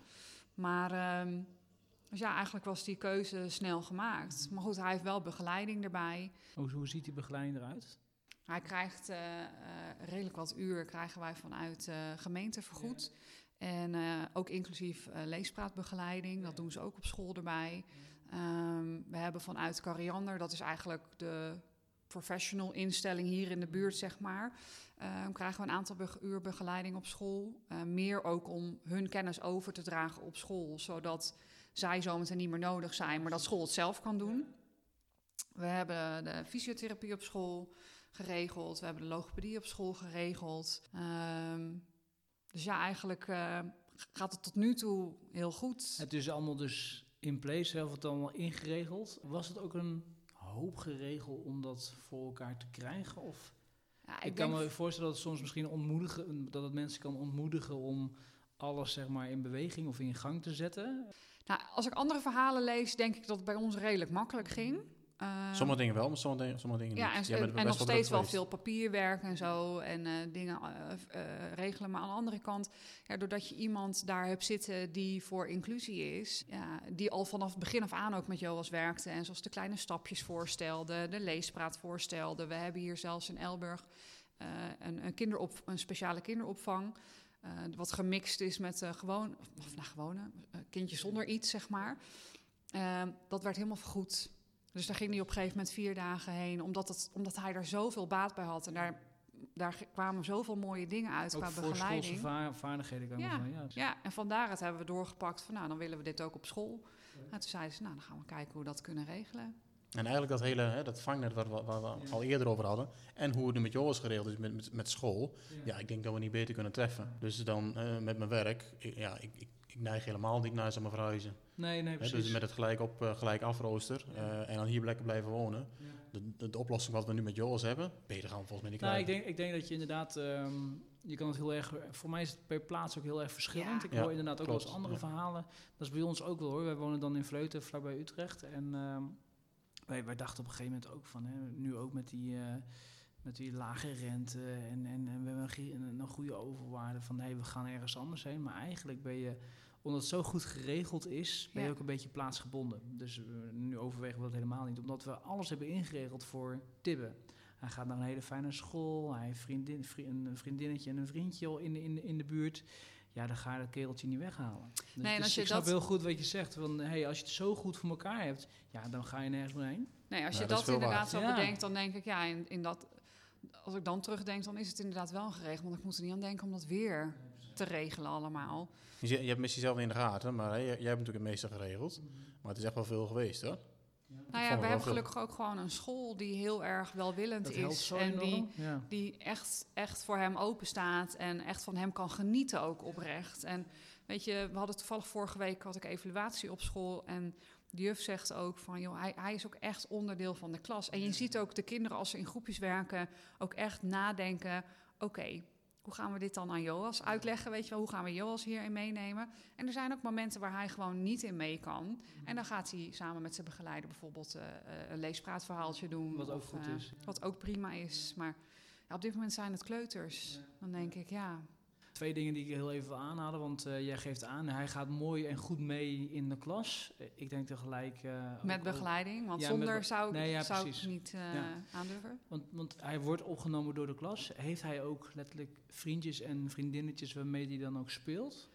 Maar ehm, dus ja, eigenlijk was die keuze snel gemaakt. Maar goed, hij heeft wel begeleiding erbij. Hoe, hoe ziet die begeleiding eruit? Hij krijgt eh, eh, redelijk wat uur krijgen wij vanuit gemeente vergoed. En eh, ook inclusief eh, leespraatbegeleiding, dat doen ze ook op school erbij. Ehm, we hebben vanuit Cariander, dat is eigenlijk de professional instelling hier in de buurt, zeg maar. ehm, krijgen we een aantal uur begeleiding op school. Eh, meer ook om hun kennis over te dragen op school, zodat zij zometeen niet meer nodig zijn, maar dat school het zelf kan doen. We hebben de fysiotherapie op school geregeld. We hebben de logopedie op school geregeld. Ehm, dus ja, eigenlijk eh, gaat het tot nu toe heel goed. Het is allemaal dus in place, zelf het allemaal ingeregeld. Was het ook een hoop geregeld om dat voor elkaar te krijgen? Of Ja, ik, ik kan me voorstellen dat het soms misschien ontmoedigen, dat het mensen kan ontmoedigen om alles zeg maar in beweging of in gang te zetten. nou, als ik andere verhalen lees, denk ik dat het bij ons redelijk makkelijk ging. Ehm, Sommige dingen wel, maar sommige dingen, sommige dingen Ja, niet. en, nog steeds wel veel papierwerk en zo en eh, dingen eh, eh, regelen. Maar aan de andere kant, ja, doordat je iemand daar hebt zitten die voor inclusie is, ja, die al vanaf het begin af aan ook met Joas werkte en zoals de kleine stapjes voorstelde, de leespraat voorstelde. We hebben hier zelfs in Elburg een, een, kinderop, een speciale kinderopvang. wat gemixt is met gewoon, of nou, gewone kindjes zonder iets, zeg maar. Eh, dat werd helemaal vergoed. Dus daar ging hij op een gegeven moment vier dagen heen, omdat, het, omdat hij daar zoveel baat bij had. En daar daar kwamen zoveel mooie dingen uit Ook qua voor schoolse begeleiding. va- vaardigheden kan ik Ja. van, ja. Ja, en vandaar het hebben we doorgepakt van, nou, dan willen we dit ook op school. En toen zeiden ze, nou, dan gaan we kijken hoe we dat kunnen regelen. En eigenlijk dat hele hè, dat vangnet waar, we- waar we Ja. al eerder over hadden. En hoe het nu met Joris geregeld is met, met, met school. Ja, ik denk dat we niet beter kunnen treffen. Dus dan eh, met mijn werk, ik, ja, ik, ik, ik neig helemaal niet naar zeg maar, verhuizen. Nee, nee, Hè, precies. dus met het gelijk op, eh, gelijk afrooster. eh, en dan hier lekker blijven wonen. Ja. De, de, de oplossing wat we nu met Joris hebben, beter gaan we volgens mij niet Nou, ik krijgen. denk, ik denk dat je inderdaad, ehm, je kan het heel erg, voor mij is het per plaats ook heel erg verschillend. Ja. Ik hoor inderdaad ook wel eens klopt, andere ja. verhalen. Dat is bij ons ook wel hoor. Wij wonen dan in Vleuten, vlakbij Utrecht. En ehm, wij, wij dachten op een gegeven moment ook van, hè, nu ook met die, eh, met die lage rente en, en, en we hebben een, een, goede overwaarde van, hé, we gaan ergens anders heen. Maar eigenlijk ben je, omdat het zo goed geregeld is, ben je Ja. ook een beetje plaatsgebonden. Dus nu overwegen we dat helemaal niet, omdat we alles hebben ingeregeld voor Tibbe. Hij gaat naar een hele fijne school. Hij heeft vriendin, vri- een vriendinnetje en een vriendje al in de, in in de buurt. Ja, dan ga je dat kereltje niet weghalen. Dus, Nee, en dus als je ik snap dat- heel goed wat je zegt. Van, hey, als je het zo goed voor elkaar hebt, ja, dan ga je nergens meer heen. Nee, als Ja, je dat is dat, inderdaad waard. zo Ja. bedenkt, dan denk ik, ja, in, in dat, als ik dan terugdenk, dan is het inderdaad wel geregeld. Want ik moet er niet aan denken om dat weer te regelen allemaal. Je, je hebt misschien zelf in de gaten, maar hè, jij, jij hebt natuurlijk het meeste geregeld. Maar het is echt wel veel geweest hoor. Nou ja, we hebben gelukkig ook gewoon een school die heel erg welwillend Dat is. zo En die. Ja. die echt, echt voor hem open staat en echt van hem kan genieten ook oprecht. En weet je, we hadden toevallig vorige week had ik evaluatie op school en de juf zegt ook van, joh, hij, hij is ook echt onderdeel van de klas. En je ziet ook de kinderen als ze in groepjes werken ook echt nadenken, oké, hoe gaan we dit dan aan Joas uitleggen, weet je wel, hoe gaan we Joas hierin meenemen? En er zijn ook momenten waar hij gewoon niet in mee kan. En dan gaat hij samen met zijn begeleider bijvoorbeeld eh, eh, een leespraatverhaaltje doen. Wat ook of, goed eh, is. wat ook prima is. Maar ja, op dit moment zijn het kleuters. Dan denk ik, ja. Twee dingen die ik heel even wil aanhalen, want eh, jij geeft aan, hij gaat mooi en goed mee in de klas. Eh, Ik denk tegelijk... eh, Met begeleiding. Want Ja, zonder zou, ik- Nee, ja, zou ik niet Ja. aandurven. Want, want hij wordt opgenomen door de klas. Heeft hij ook letterlijk vriendjes en vriendinnetjes waarmee hij dan ook speelt?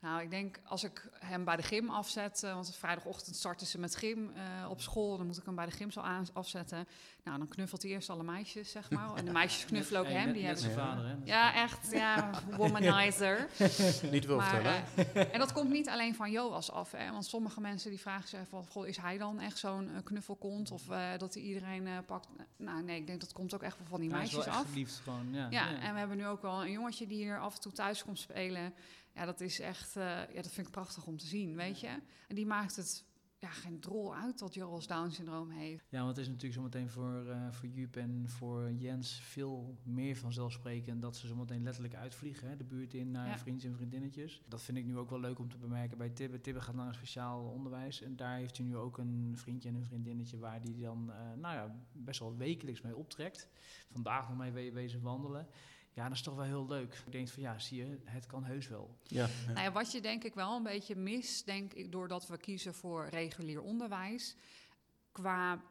Nou, ik denk als ik hem bij de gym afzet, eh, want vrijdagochtend starten ze met gym eh, op school, dan moet ik hem bij de gym zo aan, afzetten. Nou, dan knuffelt hij eerst alle meisjes, zeg maar. En de [LAUGHS] meisjes knuffelen ook Hey, hem. net- Die net hebben, zijn Ja. vader, hè? Ja, echt, ja, [LAUGHS] womanizer. [LAUGHS] Niet Maar, vertellen. eh, en dat komt niet alleen van Joas af. Hè? Want sommige mensen die vragen zich van... Goh, is hij dan echt zo'n knuffelkont? Of eh, dat hij iedereen eh, pakt? Nou nee, ik denk dat komt ook echt wel van die Hij is wel meisjes echt af. geliefd gewoon, ja. Ja, en we hebben nu ook wel een jongetje die hier af en toe thuis komt spelen. Ja, dat is echt... eh, ja, dat vind ik prachtig om te zien, weet je. En die maakt het ja, geen drol uit dat Joris Down-syndroom heeft. Ja, want het is natuurlijk zometeen voor, eh voor Jup en voor Jens veel meer vanzelfsprekend dat ze zometeen letterlijk uitvliegen, hè, de buurt in naar Ja. vriendjes en vriendinnetjes. Dat vind ik nu ook wel leuk om te bemerken bij Tibbe. Tibbe gaat naar een speciaal onderwijs en daar heeft hij nu ook een vriendje en een vriendinnetje waar hij dan, eh, nou ja, best wel wekelijks mee optrekt. Vandaag nog mee we- wezen wandelen. Ja, dat is toch wel heel leuk. Ik denk van ja, zie je, het kan heus wel. Ja. Nou ja, wat je denk ik wel een beetje mist, denk ik, doordat we kiezen voor regulier onderwijs, qua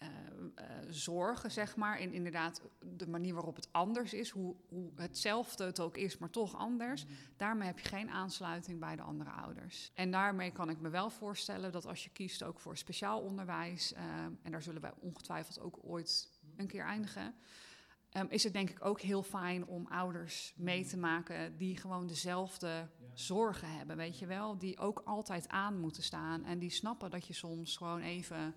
eh, eh, zorgen, zeg maar, en inderdaad de manier waarop het anders is, hoe, hoe hetzelfde het ook is, maar toch anders, daarmee heb je geen aansluiting bij de andere ouders. En daarmee kan ik me wel voorstellen dat als je kiest ook voor speciaal onderwijs, eh, en daar zullen wij ongetwijfeld ook ooit een keer eindigen, Ehm, is het denk ik ook heel fijn om ouders mee te maken die gewoon dezelfde zorgen hebben, weet je wel. Die ook altijd aan moeten staan en die snappen dat je soms gewoon even,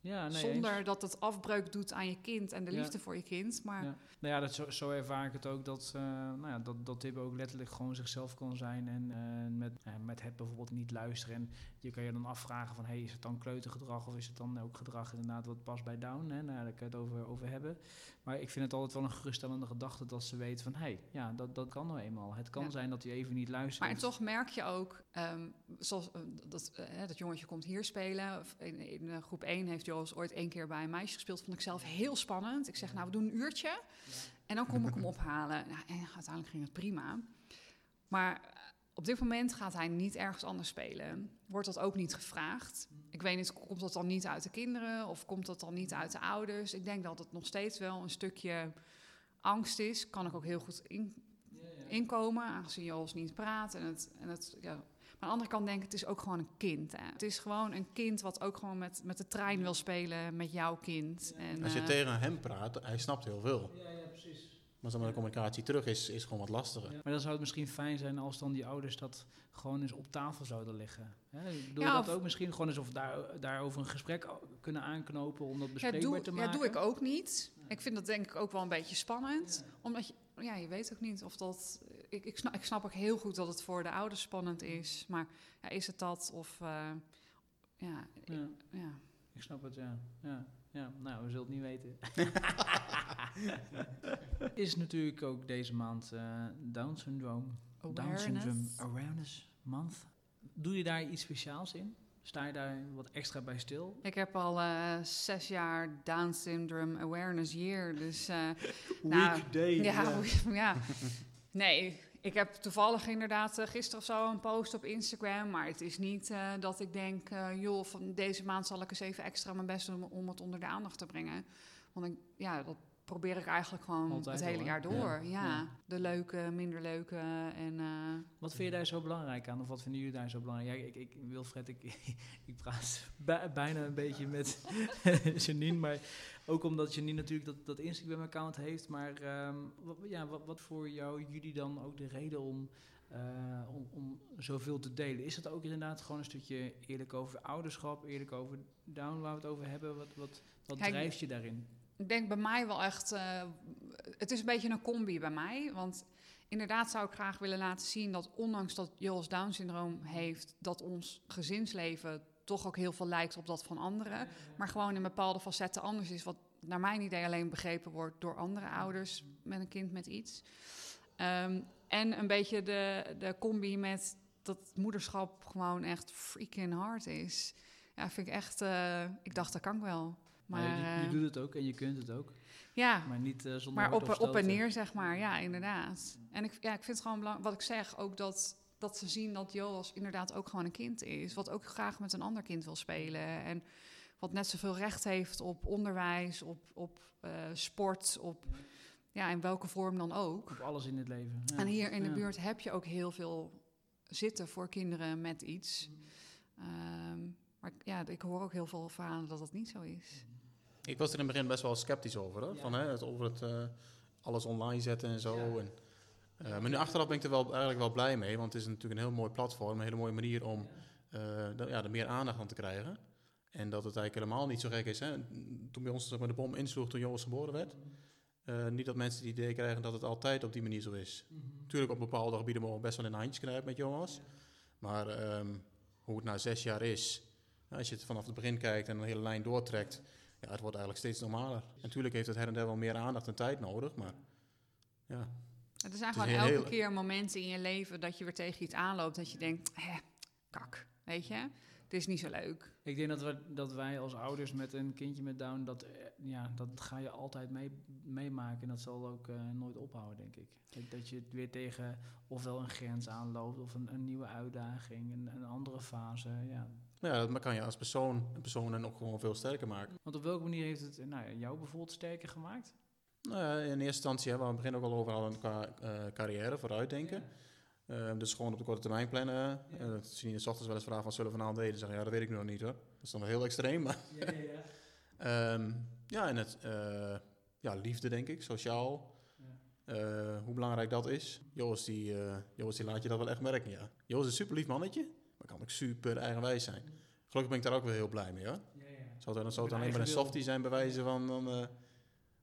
Ja, nee, zonder eens. dat het afbreuk doet aan je kind en de Ja. liefde voor je kind. Maar Ja. Nou ja, dat, zo, zo ervaar ik het ook, dat, eh nou ja, dat, dat Tibbe ook letterlijk gewoon zichzelf kan zijn en eh, met, eh, met het bijvoorbeeld niet luisteren. En je kan je dan afvragen van, hey, is het dan kleutergedrag of is het dan ook gedrag inderdaad wat past bij Down? Hè? Nou, daar kan je het over, over hebben. Maar ik vind het altijd wel een geruststellende gedachte dat ze weten van, hey, ja, dat, dat kan nou eenmaal. Het kan Ja. zijn dat hij even niet luistert. Maar en toch merk je ook, ehm, zoals dat, dat jongetje komt hier spelen. In, in groep 1 heeft Joos ooit één keer bij een meisje gespeeld. Vond ik zelf heel spannend. Ik zeg, nou, we doen een uurtje. En dan kom ik hem [LAUGHS] ophalen. Nou, en uiteindelijk ging het prima. Maar eh, op dit moment gaat hij niet ergens anders spelen. Wordt dat ook niet gevraagd? Ik weet niet, komt dat dan niet uit de kinderen? Of komt dat dan niet uit de ouders? Ik denk dat het nog steeds wel een stukje angst is. Kan ik ook heel goed in, inkomen, aangezien Jos niet praat. En het, en het, ja, aan de andere kant denk ik, het is ook gewoon een kind. Hè. Het is gewoon een kind wat ook gewoon met, met de trein wil spelen met jouw kind. En, Als je eh, tegen hem praat, hij snapt heel veel. Ja, ja, precies. Maar zeg maar, de communicatie terug is, is gewoon wat lastiger. Maar dan zou het misschien fijn zijn als dan die ouders dat gewoon eens op tafel zouden leggen. Hè? Doe Ja, je dat ook misschien gewoon eens of daar, daarover een gesprek kunnen aanknopen om dat ja, bespreekbaar doe, te ja, maken? doe ik ook niet. Ik vind dat denk ik ook wel een beetje spannend. Omdat je, ja, je weet ook niet of dat... Ik, ik, snap, ik snap ook heel goed dat het voor de ouders spannend is. Maar ja, is het dat of... eh, ja, Ja, ja. ik snap het, ja. ja. Ja, nou, we zullen het niet weten. [LAUGHS] is natuurlijk ook deze maand eh, Down Syndrome. Down Syndrome Awareness. Awareness Month. Doe je daar iets speciaals in? Sta je daar wat extra bij stil? Ik heb al eh, zes jaar Down Syndrome Awareness Year. Dus [LAUGHS] Nou, Weekday. ja, ja. [LAUGHS] Nee, ik heb toevallig inderdaad eh, gisteren of zo een post op Instagram. Maar het is niet eh, dat ik denk, eh, joh, van deze maand zal ik eens even extra mijn best doen om het onder de aandacht te brengen. Want ik, ja, dat probeer ik eigenlijk gewoon Altijd het hele jaar door. Ja. Ja, Ja. de leuke, minder leuke en... eh, Wat vind je daar zo belangrijk aan? Of wat vinden jullie daar zo belangrijk? Ja, ik, ik, Wilfred, ik, [LAUGHS] ik praat bij- bijna een beetje met [LAUGHS] Janine, maar ook omdat Janine natuurlijk dat, dat Instagram-account heeft. Maar ehm, wat, ja, wat, wat voor jou, jullie dan ook de reden om, eh, om, om zoveel te delen? Is dat ook inderdaad gewoon een stukje eerlijk over ouderschap, eerlijk over down, waar we het over hebben? Wat, wat, wat Kijk, drijft je daarin? Ik denk bij mij wel echt. eh, het is een beetje een combi bij mij. Want inderdaad zou ik graag willen laten zien dat, ondanks dat Joris Down syndroom heeft, dat ons gezinsleven toch ook heel veel lijkt op dat van anderen. Maar gewoon in bepaalde facetten anders is. Wat naar mijn idee alleen begrepen wordt door andere ouders met een kind met iets. Ehm, en een beetje de, de combi met dat moederschap gewoon echt freaking hard is. Ja, vind ik echt. eh, ik dacht, dat kan ik wel. Maar, Maar je, je eh, doet het ook en je kunt het ook, ja, maar niet eh, zonder maar op, en neer, zeg maar. Ja, inderdaad. En ik, ja, ik vind het gewoon belangrijk, wat ik zeg, ook dat, dat ze zien dat Joas inderdaad ook gewoon een kind is. Wat ook graag met een ander kind wil spelen. En wat net zoveel recht heeft op onderwijs, op, op eh, sport, op ja, in welke vorm dan ook. Op alles in het leven. Ja. En hier in de Ja. buurt heb je ook heel veel zitten voor kinderen met iets. Ehm, maar ja, ik hoor ook heel veel verhalen dat dat niet zo is. Ik was er in het begin best wel sceptisch over. Hè? Ja. Van, hè, het, over het eh, alles online zetten en zo. En, eh, maar nu achteraf ben ik er wel, eigenlijk wel blij mee. Want het is natuurlijk een heel mooi platform. Een hele mooie manier om eh, de- ja, er meer aandacht aan te krijgen. En dat het eigenlijk helemaal niet zo gek is. Hè? Toen bij ons zeg maar, de bom insloeg toen Joris geboren werd. eh, niet dat mensen het idee krijgen dat het altijd op die manier zo is. Natuurlijk op bepaalde gebieden mogen we best wel in de handjes knijpen met Jonas. Maar ehm, hoe het na zes jaar is, als je het vanaf het begin kijkt en een hele lijn doortrekt, ja, het wordt eigenlijk steeds normaler. Natuurlijk heeft het her en der wel meer aandacht en tijd nodig, maar ja. Het zijn is gewoon een elke keer momenten in je leven dat je weer tegen iets aanloopt. Dat je denkt, hè, kak, weet je. Het is niet zo leuk. Ik denk dat, we, dat wij als ouders met een kindje met Down, dat, eh, ja, dat ga je altijd mee, meemaken. En dat zal ook eh, nooit ophouden, denk ik. Dat, dat je het weer tegen ofwel een grens aanloopt, of een, een nieuwe uitdaging, een, een andere fase. Ja. Maar ja, dat kan je als persoon, persoon en ook gewoon veel sterker maken. Want op welke manier heeft het nou, ja, jou bijvoorbeeld sterker gemaakt? Nou ja, in eerste instantie hebben we aan het begin ook al over hadden qua eh, carrière, vooruitdenken. Eh, dus gewoon op de korte termijn plannen. Ja. Uh, zien de ochtends wel eens vragen van zullen we vanavond eten? Zeggen ja, dat weet ik nu nog niet hoor. Dat is dan wel heel extreem. Maar Ja, ja, ja. [LAUGHS] Ehm, ja, en het eh, ja, liefde denk ik, sociaal. Eh, hoe belangrijk dat is. Joost die, eh, Joost die laat je dat wel echt merken, ja. Joost is een super lief mannetje, kan ook super eigenwijs zijn. Gelukkig ben ik daar ook wel heel blij mee hoor. Ja, ja. Zou het, dan zou het alleen maar een softie zijn bewijzen van, dan, eh,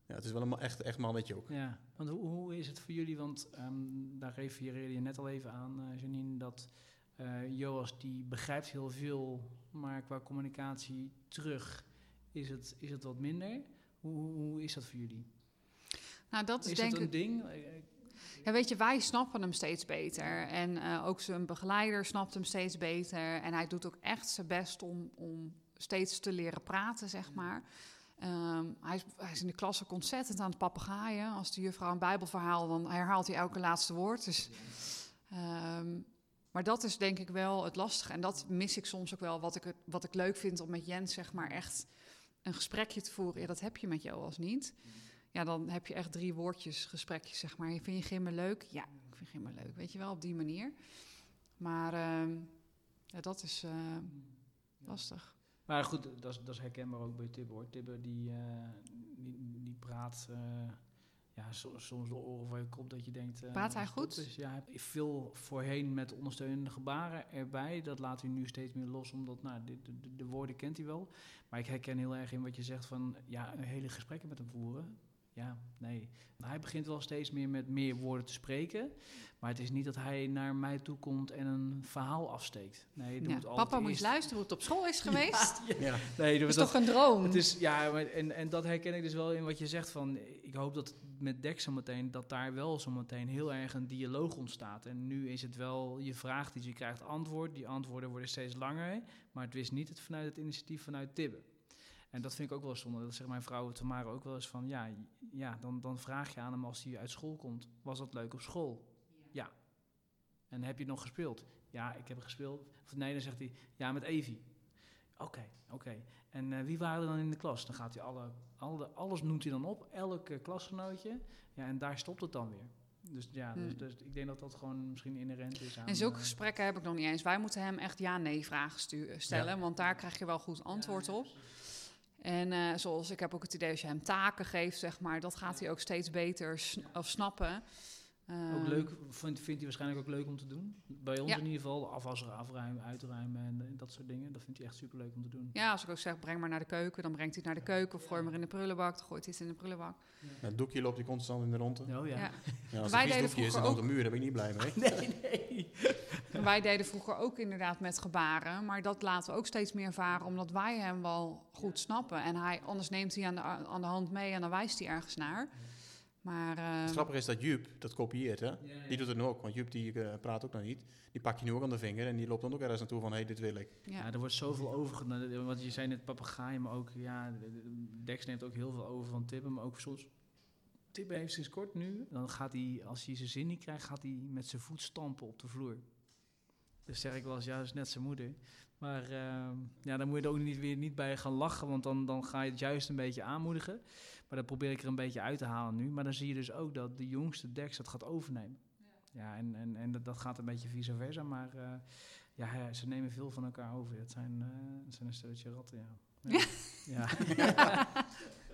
ja, het is wel een echt, echt mannetje ook. Ja, want hoe, hoe is het voor jullie? Want ehm, daar refereerde je net al even aan, eh, Janine, dat eh Joas die begrijpt heel veel, maar qua communicatie terug is het, is het wat minder. Hoe, hoe, hoe is dat voor jullie? Nou, dat is, Is denk dat een ik... ding? Ja, weet je, wij snappen hem steeds beter. En eh, ook zijn begeleider snapt hem steeds beter. En hij doet ook echt zijn best om, om steeds te leren praten, zeg maar. Ehm, hij, is, hij is in de klas ook ontzettend aan het papegaaien. Als de juffrouw een bijbelverhaal, dan herhaalt hij elke laatste woord. Dus, ehm, maar dat is denk ik wel het lastige. En dat mis ik soms ook wel. Wat ik, het- wat ik leuk vind om met Jens, zeg maar, echt een gesprekje te voeren. Ja, dat heb je met Joas niet. Ja, dan heb je echt drie woordjes gesprekjes, zeg maar. Vind je gimmen leuk? Ja, ik vind gimmen leuk. Weet je wel, op die manier. Maar ehm, ja, dat is eh, lastig. Maar goed, dat is, dat is herkenbaar ook bij Tibbe hoor. Tibbe die, eh, die, die praat eh, ja, so- soms de oren van je kop dat je denkt... Praat hij goed? eens. ja, veel voorheen met ondersteunende gebaren erbij. Dat laat hij nu steeds meer los, omdat nou, de, de, de- de woorden kent hij wel. Maar ik herken heel erg in wat je zegt van ja, een hele gesprekken met hem voeren. Ja, nee. Hij begint wel steeds meer met meer woorden te spreken. Maar het is niet dat hij naar mij toe komt en een verhaal afsteekt. Nee, Ja, moet Papa, moet eens luisteren hoe het op school is geweest. [LAUGHS] Ja, Ja. Nee, dat is dat, toch een droom? het is, ja, maar, en, en dat herken ik dus wel in wat je zegt van... Ik hoop dat met Dex zometeen, dat daar wel zometeen heel erg een dialoog ontstaat. En nu is het wel, je vraagt iets, je krijgt antwoord. Die antwoorden worden steeds langer. Maar het is niet het vanuit het initiatief vanuit Tibbe. En dat vind ik ook wel zonde. Dat zegt mijn vrouw Tamara ook wel eens van... Ja, ja dan, dan vraag je aan hem als hij uit school komt... Was dat leuk op school? Ja. En heb je nog gespeeld? Ja, ik heb gespeeld. Of nee, dan zegt hij... Ja, met Evie. Oké, oké. En eh, wie waren er dan in de klas? Dan gaat hij alle, alle, alles noemt hij dan op, elk eh, klasgenootje. Ja, en daar stopt het dan weer. Dus ja, dus, Hmm. dus ik denk dat dat gewoon misschien inherent is aan... En zulke eh, gesprekken heb ik nog niet eens. Wij moeten hem echt ja-nee vragen stellen, want daar krijg je wel goed antwoord op. En eh, zoals ik heb ook het idee, als je hem taken geeft, zeg maar, dat gaat hij ook steeds beter sn- of snappen. Ook Ehm, leuk, vindt, vindt hij waarschijnlijk ook leuk om te doen. Bij ons Ja. in ieder geval, de afwasser afruimen, uitruimen en, dat soort dingen. Dat vindt hij echt super leuk om te doen. Ja, als ik ook zeg, breng maar naar de keuken, dan brengt hij het naar de keuken. Of gooi maar in de prullenbak, dan gooit hij het in de prullenbak. Het doekje loopt hij constant in de ronde. Oh ja. Ja. Ja, als Wij het deden is en dan ook- de muur, daar ben ik niet blij mee. [LAUGHS] Nee, nee. Wij deden vroeger ook inderdaad met gebaren, maar dat laten we ook steeds meer varen, omdat wij hem wel goed snappen. En hij, anders neemt hij aan de, aan de hand mee en dan wijst hij ergens naar. Maar ehm, Het grappige is dat Jup dat kopieert, hè? Die doet het nu ook, want Jup die eh, praat ook nog niet. Die pak je nu ook aan de vinger en die loopt dan ook ergens naartoe van, hé, hey, dit wil ik. ja. Ja, er wordt zoveel overgenomen. Want je zei net papegaaien, maar ook, ja, de- de- Dex neemt ook heel veel over van Tibbe, maar ook soms... Tibbe heeft sinds kort nu, dan gaat hij, als hij zijn zin niet krijgt, gaat hij met zijn voet stampen op de vloer. Dus zeg ik wel eens, ja, dat is net zijn moeder. Maar ehm, ja, dan moet je er ook niet, weer niet bij gaan lachen, want dan, dan ga je het juist een beetje aanmoedigen. Maar dat probeer ik er een beetje uit te halen nu. Maar dan zie je dus ook dat de jongste Dex dat gaat overnemen. Ja, en, en, en dat, dat gaat een beetje vice versa, maar eh, ja, ja, ze nemen veel van elkaar over. Het zijn, eh, het zijn een stelletje ratten, ja. Ja, [LAUGHS] ja. [LAUGHS]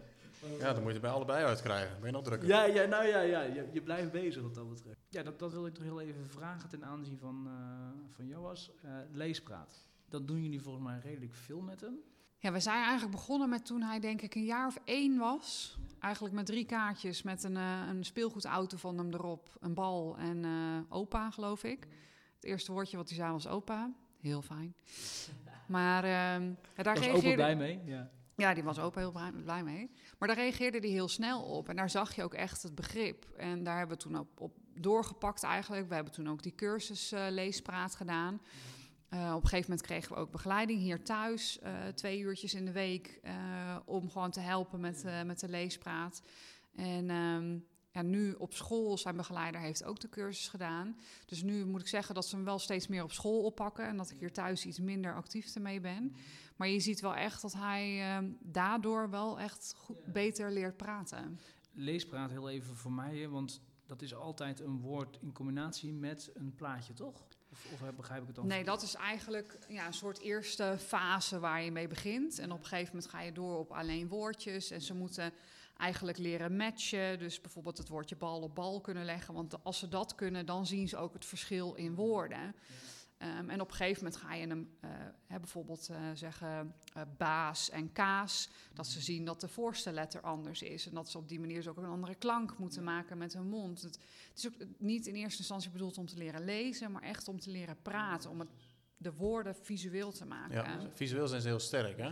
Ja, dan moet je het bij allebei uitkrijgen. Ben je nog drukker? ja, ja, nou ja, ja je, je blijft bezig wat dat betreft. Ja, dat, dat wil ik toch heel even vragen ten aanzien van, eh, van Joas. Eh, leespraat. Dat doen jullie volgens mij redelijk veel met hem. Ja, we zijn eigenlijk begonnen met toen hij denk ik een jaar of één was. Eigenlijk met drie kaartjes met een, eh, een speelgoedauto van hem erop, een bal en eh, opa, geloof ik. Het eerste woordje wat hij zei was opa. Heel fijn. Maar ehm, daar was opa reageerde... blij mee. Ja. Ja, die was opa heel blij, mee. Maar daar reageerde hij heel snel op. En daar zag je ook echt het begrip. En daar hebben we toen op, op doorgepakt eigenlijk. We hebben toen ook die cursus eh, leespraat gedaan. Eh, op een gegeven moment kregen we ook begeleiding hier thuis. eh, twee uurtjes in de week. om gewoon te helpen met, met de leespraat. En ehm, ja, nu op school, zijn begeleider heeft ook de cursus gedaan. Dus nu moet ik zeggen dat ze hem wel steeds meer op school oppakken. En dat ik hier thuis iets minder actief ermee ben. Maar je ziet wel echt dat hij ehm, daardoor wel echt goed, beter leert praten. Leespraat heel even voor mij, want dat is altijd een woord in combinatie met een plaatje, toch? Of, of heb- begrijp ik het dan? Nee, dat is eigenlijk ja, een soort eerste fase waar je mee begint. En op een gegeven moment ga je door op alleen woordjes. En ze moeten eigenlijk leren matchen. Dus bijvoorbeeld het woordje bal op bal kunnen leggen. Want als ze dat kunnen, dan zien ze ook het verschil in woorden. Ehm, en op een gegeven moment ga je hem eh, hè, bijvoorbeeld eh, zeggen eh, baas en kaas. Dat ze zien dat de voorste letter anders is. En dat ze op die manier dus ook een andere klank moeten maken met hun mond. Het, het is ook niet in eerste instantie bedoeld om te leren lezen, maar echt om te leren praten. Om het, de woorden visueel te maken. Ja, visueel zijn ze heel sterk, hè?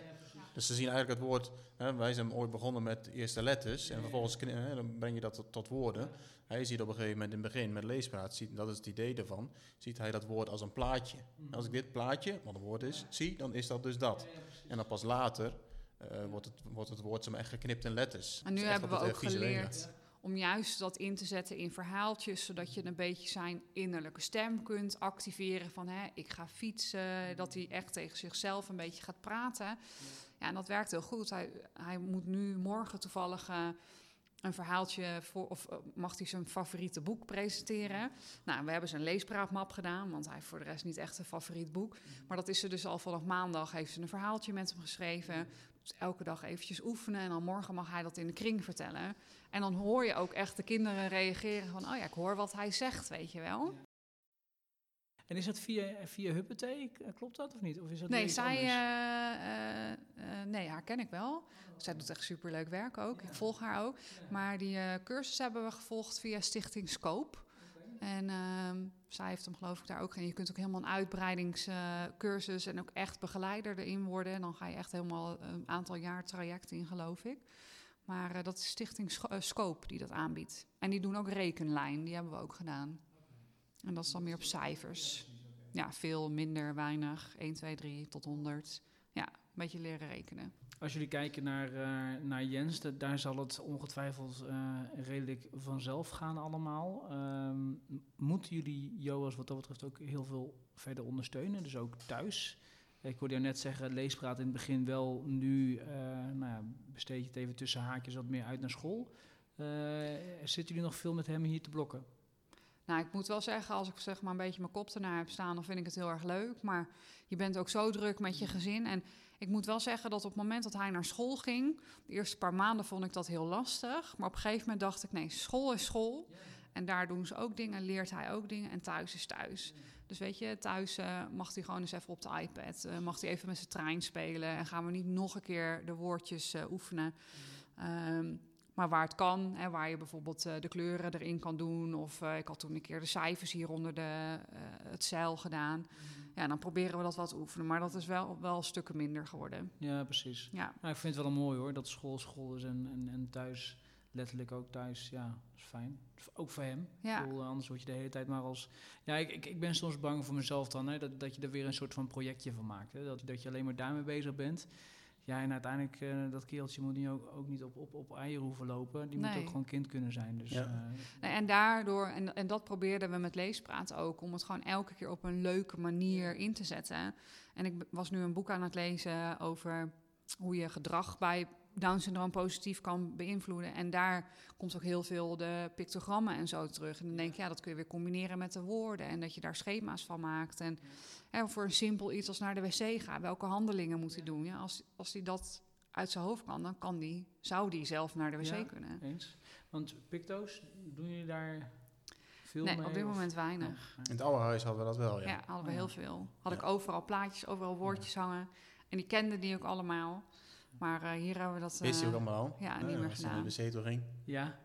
Dus ze zien eigenlijk het woord, hè, wij zijn ooit begonnen met de eerste letters en vervolgens hè, dan breng je dat tot, tot woorden. Hij ziet op een gegeven moment in het begin met leespraat, ziet, dat is het idee daarvan, ziet hij dat woord als een plaatje. En als ik dit plaatje, wat een woord is, zie, dan is dat dus dat. En dan pas later eh, wordt, het, wordt het woord zo echt geknipt in letters. En nu Dus hebben we ook geleerd om juist dat in te zetten in verhaaltjes, zodat je een beetje zijn innerlijke stem kunt activeren van hè, ik ga fietsen, dat hij echt tegen zichzelf een beetje gaat praten. Ja, en dat werkt heel goed. Hij, hij moet nu morgen toevallig eh, een verhaaltje voor, of eh, mag hij zijn favoriete boek presenteren. Nou, we hebben zijn leespraatmap gedaan, want hij heeft voor de rest niet echt een favoriet boek. Maar dat is ze dus al vanaf maandag, heeft ze een verhaaltje met hem geschreven. Dus elke dag eventjes oefenen en dan morgen mag hij dat in de kring vertellen. En dan hoor je ook echt de kinderen reageren van, oh ja, ik hoor wat hij zegt, weet je wel. En is dat via, via Huppatee? Klopt dat of niet? Of is dat Nee, zij, eh, eh, eh, nee, haar ken ik wel. Zij doet echt superleuk werk ook. Ik volg haar ook. Maar die eh, cursus hebben we gevolgd via Stichting Scope. En ehm, zij heeft hem geloof ik daar ook. En je kunt ook helemaal een uitbreidingscursus en ook echt begeleider erin worden. En dan ga je echt helemaal een aantal jaar traject in, geloof ik. Maar eh, dat is Stichting eh, Scope die dat aanbiedt. En die doen ook rekenlijn, die hebben we ook gedaan. En dat is dan meer op cijfers. Ja, veel, minder, weinig. 1, 2, 3 tot 100. Ja, een beetje leren rekenen. Als jullie kijken naar, eh, naar Jens, da- daar zal het ongetwijfeld eh, redelijk vanzelf gaan allemaal. Ehm, moeten jullie Joas wat dat betreft ook heel veel verder ondersteunen, dus ook thuis? Ik hoorde jou net zeggen, leespraat in het begin wel, nu eh, nou ja, besteed je het even tussen haakjes wat meer uit naar school. Zitten jullie nog veel met hem hier te blokken? Nou, ik moet wel zeggen, als ik zeg maar een beetje mijn kop ernaar heb staan, dan vind ik het heel erg leuk. Maar je bent ook zo druk met je gezin. En ik moet wel zeggen dat op het moment dat hij naar school ging, de eerste paar maanden vond ik dat heel lastig. Maar op een gegeven moment dacht ik, nee, school is school. En daar doen ze ook dingen, leert hij ook dingen en thuis is thuis. Dus weet je, thuis eh, mag hij gewoon eens even op de iPad, eh, mag hij even met zijn trein spelen en gaan we niet nog een keer de woordjes eh, oefenen. Ehm, maar waar het kan, hè, waar je bijvoorbeeld eh, de kleuren erin kan doen. Of eh, ik had toen een keer de cijfers hier onder de, eh, het zeil gedaan. Ja, dan proberen we dat wat te oefenen. Maar dat is wel, wel stukken minder geworden. Ja, precies. Ja, Nou, ik vind het wel mooi hoor, dat school school is en, en, en thuis, letterlijk ook thuis, ja, dat is fijn. Ook voor hem. ja. Ik bedoel, anders word je de hele tijd maar als... Ja, ik, ik, ik ben soms bang voor mezelf dan, hè, dat, dat je er weer een soort van projectje van maakt. Hè, dat, dat je alleen maar daarmee bezig bent. Ja, en uiteindelijk, eh, dat kereltje moet niet ook, ook niet op, op, op eieren hoeven lopen. Die moet ook gewoon kind kunnen zijn. Dus, Ja. eh, Nee, en daardoor, en, en dat probeerden we met leespraat ook, om het gewoon elke keer op een leuke manier in te zetten. En ik was nu een boek aan het lezen over hoe je gedrag bij Down-syndroom positief kan beïnvloeden. En daar komt ook heel veel de pictogrammen en zo terug. En dan denk ik, ja, dat kun je weer combineren met de woorden. En dat je daar schema's van maakt. En hè, voor een simpel iets als naar de wc gaan, welke handelingen moet hij doen? Ja, als, als hij dat uit zijn hoofd kan, dan kan die, zou die zelf naar de wc Ja. kunnen. eens. Want Picto's, doen jullie daar veel Nee, mee? op dit of- moment weinig. In het oude huis hadden we dat wel, Ja, ja. hadden we heel veel. Had ik overal plaatjes, overal woordjes hangen. En die kenden die ook allemaal. Maar eh, hier hebben we dat... Wist je eh, ook allemaal al? ja, niet meer als gedaan. de wc ging. Ja,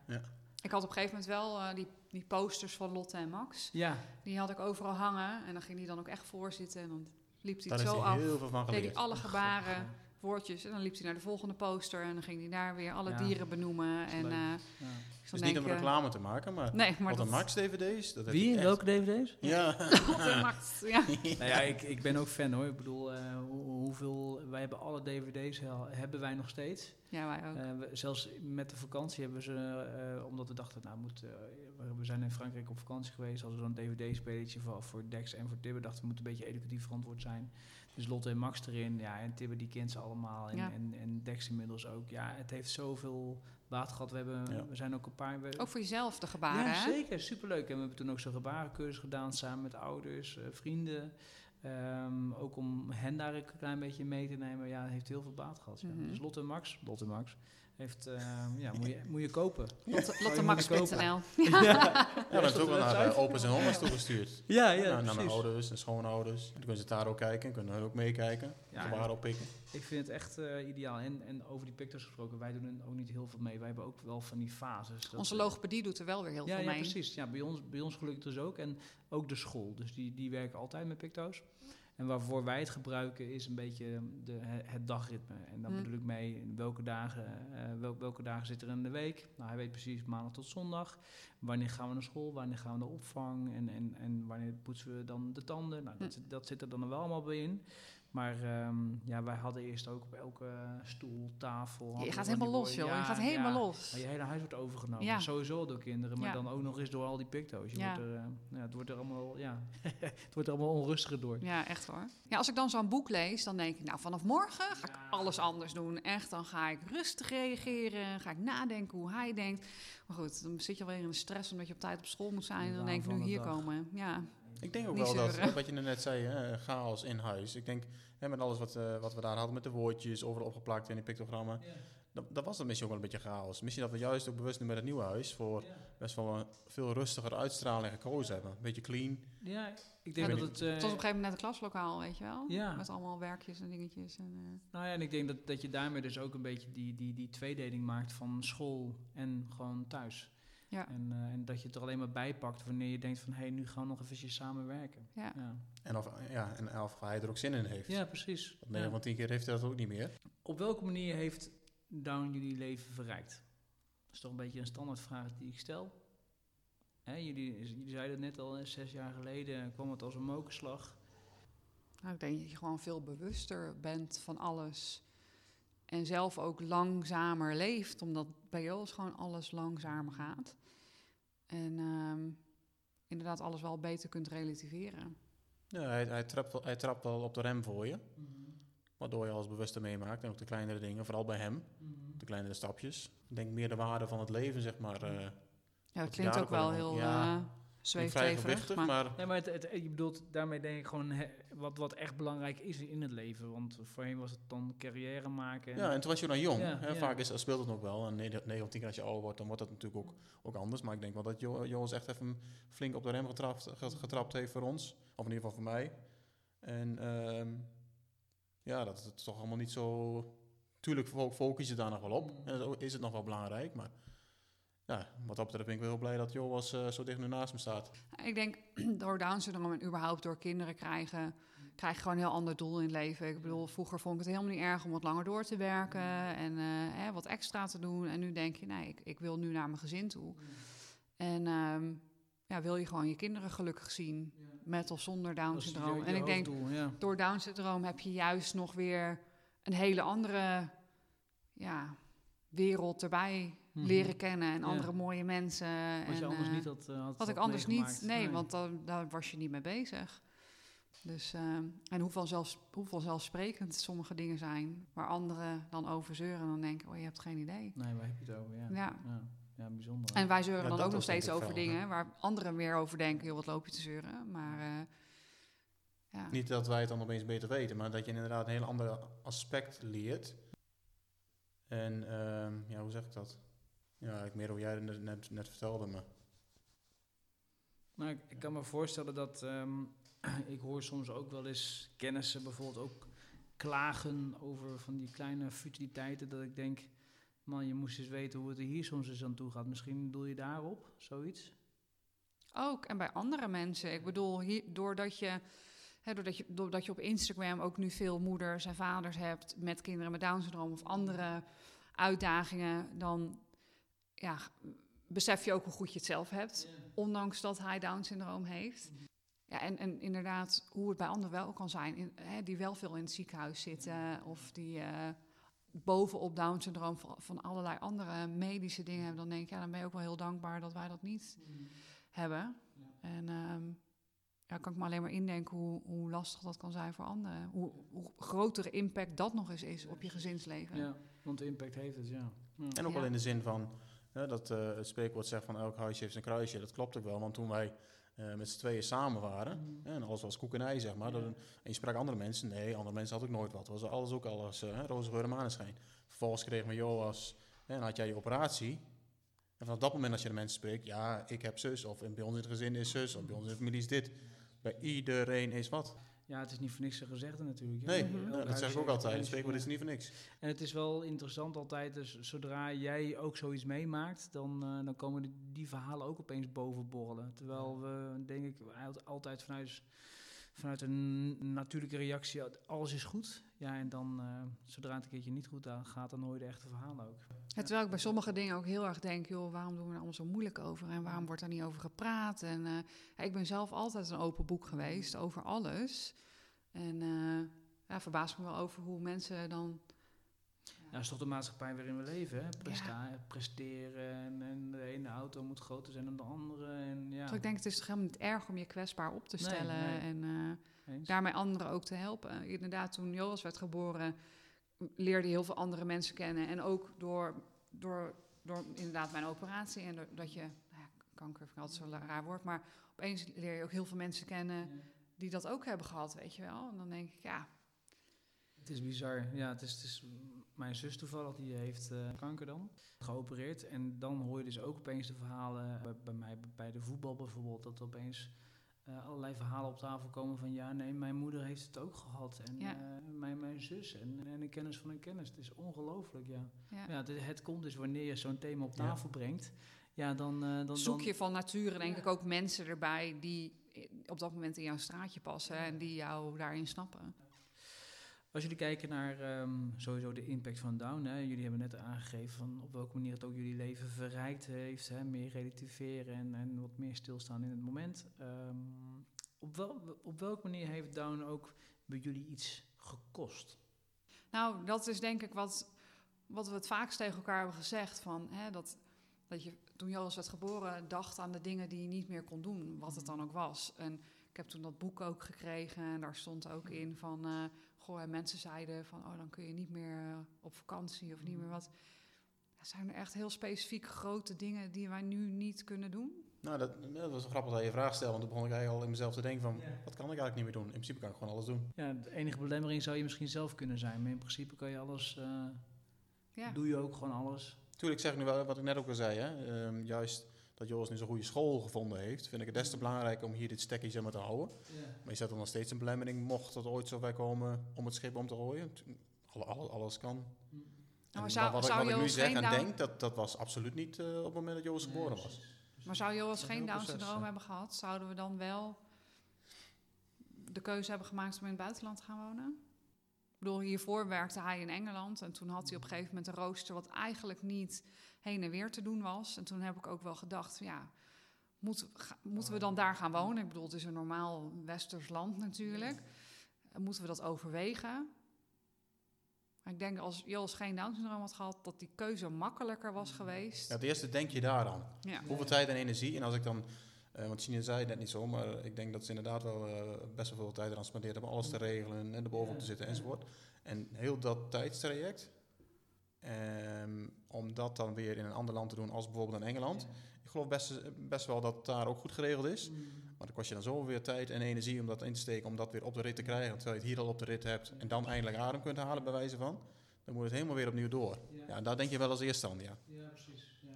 ik had op een gegeven moment wel eh, die, die posters van Lotte en Max. ja. Die had ik overal hangen. En dan ging hij dan ook echt voorzitten. En dan liep hij zo af. heel veel van Deed hij geleerd. alle gebaren, woordjes. En dan liep hij naar de volgende poster. En dan ging hij daar weer alle Ja. dieren benoemen. En leuk. eh, ja. ik Dus niet om reclame te maken, maar... Nee, maar Wat dat... een Max DVD's. Dat Wie? Welke dvd's? [LAUGHS] Ja. Max, [LAUGHS] ja. nou ja, ik, ik ben ook fan hoor. Ik bedoel, eh, hoe- hoeveel... Wij hebben alle dvd's, hebben wij nog steeds. Ja, wij ook. Eh, we- zelfs met de vakantie hebben we ze, eh, omdat we dachten, nou moet, we- zijn in Frankrijk op vakantie geweest, hadden we zo'n dvd-spelletje voor, voor Dex en voor Tibbe, dachten we moeten een beetje educatief verantwoord zijn. Dus Lotte en Max erin, ja, en Tibbe die kent ze allemaal en, Ja. en, en Dex inmiddels ook. Ja, het heeft zoveel baat gehad. We, hebben, Ja. we zijn ook een paar... We, Ook voor jezelf de gebaren, ja, hè? zeker. Superleuk. En we hebben toen ook zo'n gebarencursus gedaan samen met ouders, eh, vrienden. Ehm, ook om hen daar een klein beetje mee te nemen. Ja, het heeft heel veel baat gehad. Ja. Mhm. Dus Lotte en Max, Lotte en Max, heeft, ehm, ja, moet je, moet je kopen. LotteMax.nl. [LAUGHS] Ja, dat [LAUGHS] is ook wel naar uh, Opens en [LAUGHS] Oma's toegestuurd. Ja, Ja, ja, naar mijn ouders en schoonouders. Dan kunnen ze daar ook kijken, kunnen hun ook meekijken. Ja, gebaren oppikken. Ik vind het echt eh, ideaal. En, en over die pictures gesproken, wij doen er ook niet heel veel mee. Wij hebben ook wel van die fases. dat- Onze logopedie doet er wel weer heel ja, veel ja, mee. precies. Ja, bij ons, bij ons gelukt dus ook. En ook de school. Dus die, die werken altijd met Picto's. En waarvoor wij het gebruiken is een beetje de, he- het dagritme. En dan Hm. bedoel ik mee welke dagen, wel, welke dagen zit er in de week. Nou, hij weet precies maandag tot zondag. Wanneer gaan we naar school, wanneer gaan we naar opvang en, en, en wanneer poetsen we dan de tanden. Nou, dat, Hm. dat zit er dan wel allemaal bij in. Maar ehm, ja, wij hadden eerst ook op elke stoel, tafel... Je gaat helemaal los, joh. Je Ja, gaat helemaal ja. los. Je hele huis wordt overgenomen. Ja. Sowieso door kinderen, maar dan ook nog eens door al die picto's. Je wordt er, eh, ja, het wordt er allemaal, ja, [LAUGHS] het wordt er allemaal onrustiger door. Ja, echt hoor. Ja, als ik dan zo'n boek lees, dan denk ik, nou, vanaf morgen ga ik alles anders doen. Echt, dan ga ik rustig reageren, ga ik nadenken hoe hij denkt. Maar goed, dan zit je alweer in de stress omdat je op tijd op school moet zijn. En dan denk ik, nu de hier dag. komen. Ja, Ik denk ook wel dat, wat je net zei, hè, chaos in huis. Ik denk, hè, met alles wat, eh, wat we daar hadden, met de woordjes overal opgeplakt in die pictogrammen. Dat, dat was dan misschien ook wel een beetje chaos. Misschien dat we juist ook bewust nu met het nieuwe huis voor best wel een veel rustiger uitstraling gekozen hebben. Een beetje clean. Ja, ik Ja, denk dat dat- het... eh, het was op een gegeven moment net een klaslokaal, weet je wel. Ja. Met allemaal werkjes en dingetjes. En, eh, Nou ja, en ik denk dat, dat je daarmee dus ook een beetje die, die, die tweedeling maakt van school en gewoon thuis. Ja. En, eh, en dat je het er alleen maar bij pakt wanneer je denkt van... hé, hey, nu gaan we nog eventjes samenwerken. ja. Ja, En of, ja, en of hij er ook zin in heeft. ja precies. Want 9 Ja. van 10 keer heeft hij dat ook niet meer. Op welke manier heeft Down jullie leven verrijkt? Dat is toch een beetje een standaardvraag die ik stel. Hè, jullie, jullie zeiden het net al, hè, zes jaar geleden kwam het als een mokerslag. Nou, ik denk dat je gewoon veel bewuster bent van alles. En zelf ook langzamer leeft, omdat bij Joos gewoon alles langzamer gaat. En ehm, inderdaad alles wel beter kunt relativeren. Ja, hij, hij, trapt wel, hij trapt wel op de rem voor je. Waardoor je alles bewuster meemaakt. En ook de kleinere dingen, vooral bij hem. De kleinere stapjes. Ik denk meer de waarde van het leven, zeg maar. eh, Ja, Dat klinkt ook wel heel ja, eh zweefteverig. gewichtig, Maar, maar... Nee, maar het, het, je bedoelt, daarmee denk ik gewoon wat, wat echt belangrijk is in het leven. Want voorheen was het dan carrière maken. en- Ja, en toen was je dan jong. Ja, hè, ja. Vaak is, speelt het nog wel. En 9 of 10 keer als je ouder wordt, dan wordt dat natuurlijk ook, ook anders. Maar ik denk wel dat Jo- Joris echt even flink op de rem getrapt, ge- getrapt heeft voor ons. Of in ieder geval voor mij. En ehm, ja, dat het toch allemaal niet zo... Tuurlijk fo- focus je daar nog wel op. En zo is het nog wel belangrijk. Maar ja, wat dat betreft ben ik wel heel blij dat Joris eh, zo dicht nu naast me staat. ik denk [CLEARS THROAT] door Down syndroom en überhaupt door kinderen krijgen, krijg je gewoon een heel ander doel in het leven. Ik bedoel, vroeger vond ik het helemaal niet erg om wat langer door te werken en eh, hè, wat extra te doen. En nu denk je, nee, ik, ik wil nu naar mijn gezin toe. En ehm, ja, wil je gewoon je kinderen gelukkig zien, met of zonder Down Dat is je- syndroom. je En ik denk, ja. door Down syndroom heb je juist nog weer een hele andere ja, wereld erbij Mhm. leren kennen en Ja. andere mooie mensen. Wat je en, anders eh, niet had, uh, had wat ik had anders niet, nee, want dan, daar was je niet mee bezig. Dus, eh, en hoe, vanzelfs, hoe vanzelfsprekend sommige dingen zijn, waar anderen dan over zeuren en dan denken, oh je hebt geen idee. Nee, waar heb je het over? Ja, Ja. ja. ja bijzonder. En wij zeuren Ja, dan ook nog steeds over dingen waar anderen weer over denken, joh, wat loop je te zeuren. Maar eh, ja. Niet dat wij het dan opeens beter weten, maar dat je inderdaad een heel ander aspect leert. En ehm, ja, hoe zeg ik dat? Ja, ik meer hoe jij het net, net vertelde me. Nou, ik, ik kan me voorstellen dat ehm, [CLEARS THROAT] ik hoor soms ook wel eens kennissen bijvoorbeeld ook klagen over van die kleine futiliteiten. Dat ik denk, man, je moest eens weten hoe het er hier soms eens aan toe gaat. Misschien doe je daarop, zoiets? Ook, en bij andere mensen. Ik bedoel, hier, doordat, je, doordat, je, doordat je op Instagram ook nu veel moeders en vaders hebt met kinderen met Down syndroom of andere uitdagingen, dan ja, besef je ook hoe goed je het zelf hebt, ondanks dat hij Down syndroom heeft. Ja, en, en inderdaad, hoe het bij anderen wel kan zijn, in, hè, die wel veel in het ziekenhuis zitten of die eh, bovenop Down syndroom van, van allerlei andere medische dingen hebben, dan denk ik, ja, dan ben je ook wel heel dankbaar dat wij dat niet hebben. En ehm, ja, kan ik me alleen maar indenken hoe, hoe lastig dat kan zijn voor anderen. Hoe, hoe grotere impact dat nog eens is op je gezinsleven. Ja, want de impact heeft het, ja. ja. En ook Ja. wel in de zin van, hè, dat eh, het spreekwoord zegt van elk huisje heeft zijn kruisje. Dat klopt ook wel, want toen wij eh, met z'n tweeën samen waren, hè, en alles was koek en ei, zeg maar. dat- en je sprak andere mensen, nee, andere mensen hadden ook nooit wat. Was alles ook alles eh, hè, roze geur en maneschijn. Vervolgens kregen we Joas, hè, en had jij je operatie. En vanaf dat moment als je de mensen spreekt, ja, ik heb zus, of bij ons in het gezin is zus, of bij ons in de familie is dit. Bij iedereen is wat. Ja, het is niet voor niks gezegd natuurlijk. Nee, nou, dat zeg ik ook altijd. Spreekwoord is niet voor niks. En het is wel interessant altijd, dus zodra jij ook zoiets meemaakt, dan, eh, dan komen die, die verhalen ook opeens bovenborrelen. Terwijl we, denk ik, al- altijd vanuit, vanuit een natuurlijke reactie, alles is goed. Ja, en dan, eh, zodra het een keertje niet goed gaat, dan hoor je de echte verhalen ook. Ja, terwijl ik bij sommige dingen ook heel erg denk, joh, waarom doen we er allemaal zo moeilijk over en waarom wordt daar niet over gepraat? En eh, ik ben zelf altijd een open boek geweest over alles. En eh, ja, verbaas me wel over hoe mensen dan... Ja, dat is toch de maatschappij waarin we leven, hè? Presta presteren en, en de ene auto moet groter zijn dan de andere. En, ja. Dus ik denk, het is toch helemaal niet erg om je kwetsbaar op te stellen nee. en eh, daarmee anderen ook te helpen. Inderdaad, toen Joris werd geboren, leerde heel veel andere mensen kennen. En ook door, door, door inderdaad mijn operatie en doordat je, nou ja, kanker vind ik altijd zo'n raar woord, maar opeens leer je ook heel veel mensen kennen die dat ook hebben gehad, weet je wel. En dan denk ik, ja, Het is bizar. Ja, het is, het is mijn zus toevallig, die heeft eh, kanker dan, geopereerd. En dan hoor je dus ook opeens de verhalen, bij, bij mij bij de voetbal bijvoorbeeld, dat er opeens eh, allerlei verhalen op tafel komen van ja, nee, mijn moeder heeft het ook gehad. En Ja. eh, mijn, mijn zus en, en een kennis van een kennis. Het is ongelooflijk, ja. ja. ja het, het komt dus wanneer je zo'n thema op Ja. tafel brengt, ja, dan... eh, dan zoek dan- je van nature denk Ja. ik ook mensen erbij die op dat moment in jouw straatje passen en die jou daarin snappen. Als jullie kijken naar ehm, sowieso de impact van Down, hè, jullie hebben net aangegeven van op welke manier het ook jullie leven verrijkt heeft, hè, meer relativeren en, en wat meer stilstaan in het moment. Ehm, op, wel, op welke manier heeft Down ook bij jullie iets gekost? Nou, dat is denk ik wat, wat we het vaakst tegen elkaar hebben gezegd. Van, hè, dat, dat je toen Joris werd geboren dacht aan de dingen die je niet meer kon doen, wat het dan ook was. En ik heb toen dat boek ook gekregen en daar stond ook in van... eh, goh, en mensen zeiden van, oh, dan kun je niet meer eh, op vakantie of niet meer wat. Ja, zijn er echt heel specifiek grote dingen die wij nu niet kunnen doen? Nou, dat, dat was grappig dat je je vraag stelde, want toen begon ik eigenlijk al in mezelf te denken van, wat kan ik eigenlijk niet meer doen? In principe kan ik gewoon alles doen. Ja, de enige belemmering zou je misschien zelf kunnen zijn, maar in principe kan je alles, eh, Ja, doe je ook gewoon alles. Tuurlijk zeg ik nu wel wat ik net ook al zei, hè? ehm, juist dat Joris nu zo'n goede school gevonden heeft, vind ik het des te belangrijk om hier dit stekje zeg maar, te houden. Maar je zet er nog steeds een belemmering, mocht het ooit zover komen om het schip om te gooien. T- Alle, alle- alles kan. En maar zou- wat, zou ik, wat ik nu zeg en Down- denk, dat, dat was absoluut niet eh, op het moment dat Joris geboren was. maar zou Joris Dat is een geen heel Down proces, syndroom hè. hebben gehad, zouden we dan wel de keuze hebben gemaakt om in het buitenland te gaan wonen? Ik bedoel, hiervoor werkte hij in Engeland en toen had hij op een gegeven moment een rooster wat eigenlijk niet heen en weer te doen was. En toen heb ik ook wel gedacht, ja, moet, ga- moeten we dan daar gaan wonen? Ik bedoel, het is een normaal westers land natuurlijk. En Moeten we dat overwegen? Maar ik denk als Joris geen Down syndroom had gehad, dat die keuze makkelijker was geweest. Ja, het eerste denk je daaraan. Ja. Hoeveel tijd en energie. En als ik dan, eh, want Chine zei het net niet zo, maar ik denk dat ze inderdaad wel eh, best wel veel tijd eraan spendeerd hebben. Alles te regelen en erbovenop te zitten enzovoort. En heel dat tijdstraject, ehm, om dat dan weer in een ander land te doen als bijvoorbeeld in Engeland. Ik geloof best, best wel dat het daar ook goed geregeld is. Maar dan kost je dan zoveel weer tijd en energie om dat in te steken, om dat weer op de rit te krijgen. Terwijl je het hier al op de rit hebt en dan eindelijk adem kunt halen bij wijze van. Dan moet het helemaal weer opnieuw door. Ja, en daar denk je wel als eerste aan, ja. Ja, precies. Ja.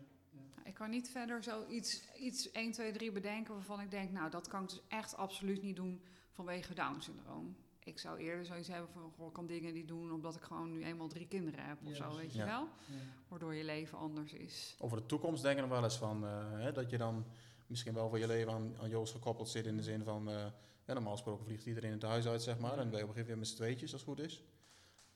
Ik kan niet verder zo iets, iets 1, 2, 3 bedenken waarvan ik denk, nou, dat kan ik dus echt absoluut niet doen vanwege Down-syndroom. Ik zou eerder zoiets hebben van, goh, ik kan dingen die doen omdat ik gewoon nu eenmaal drie kinderen heb of zo, weet je Ja. wel? Waardoor je leven anders is. Over de toekomst denken we wel eens van eh, hè, dat je dan misschien wel voor je leven aan, aan Joost gekoppeld zit in de zin van, eh, ja, normaal gesproken vliegt iedereen het huis uit, zeg maar, en wij op een gegeven moment met z'n tweetjes, als het goed is.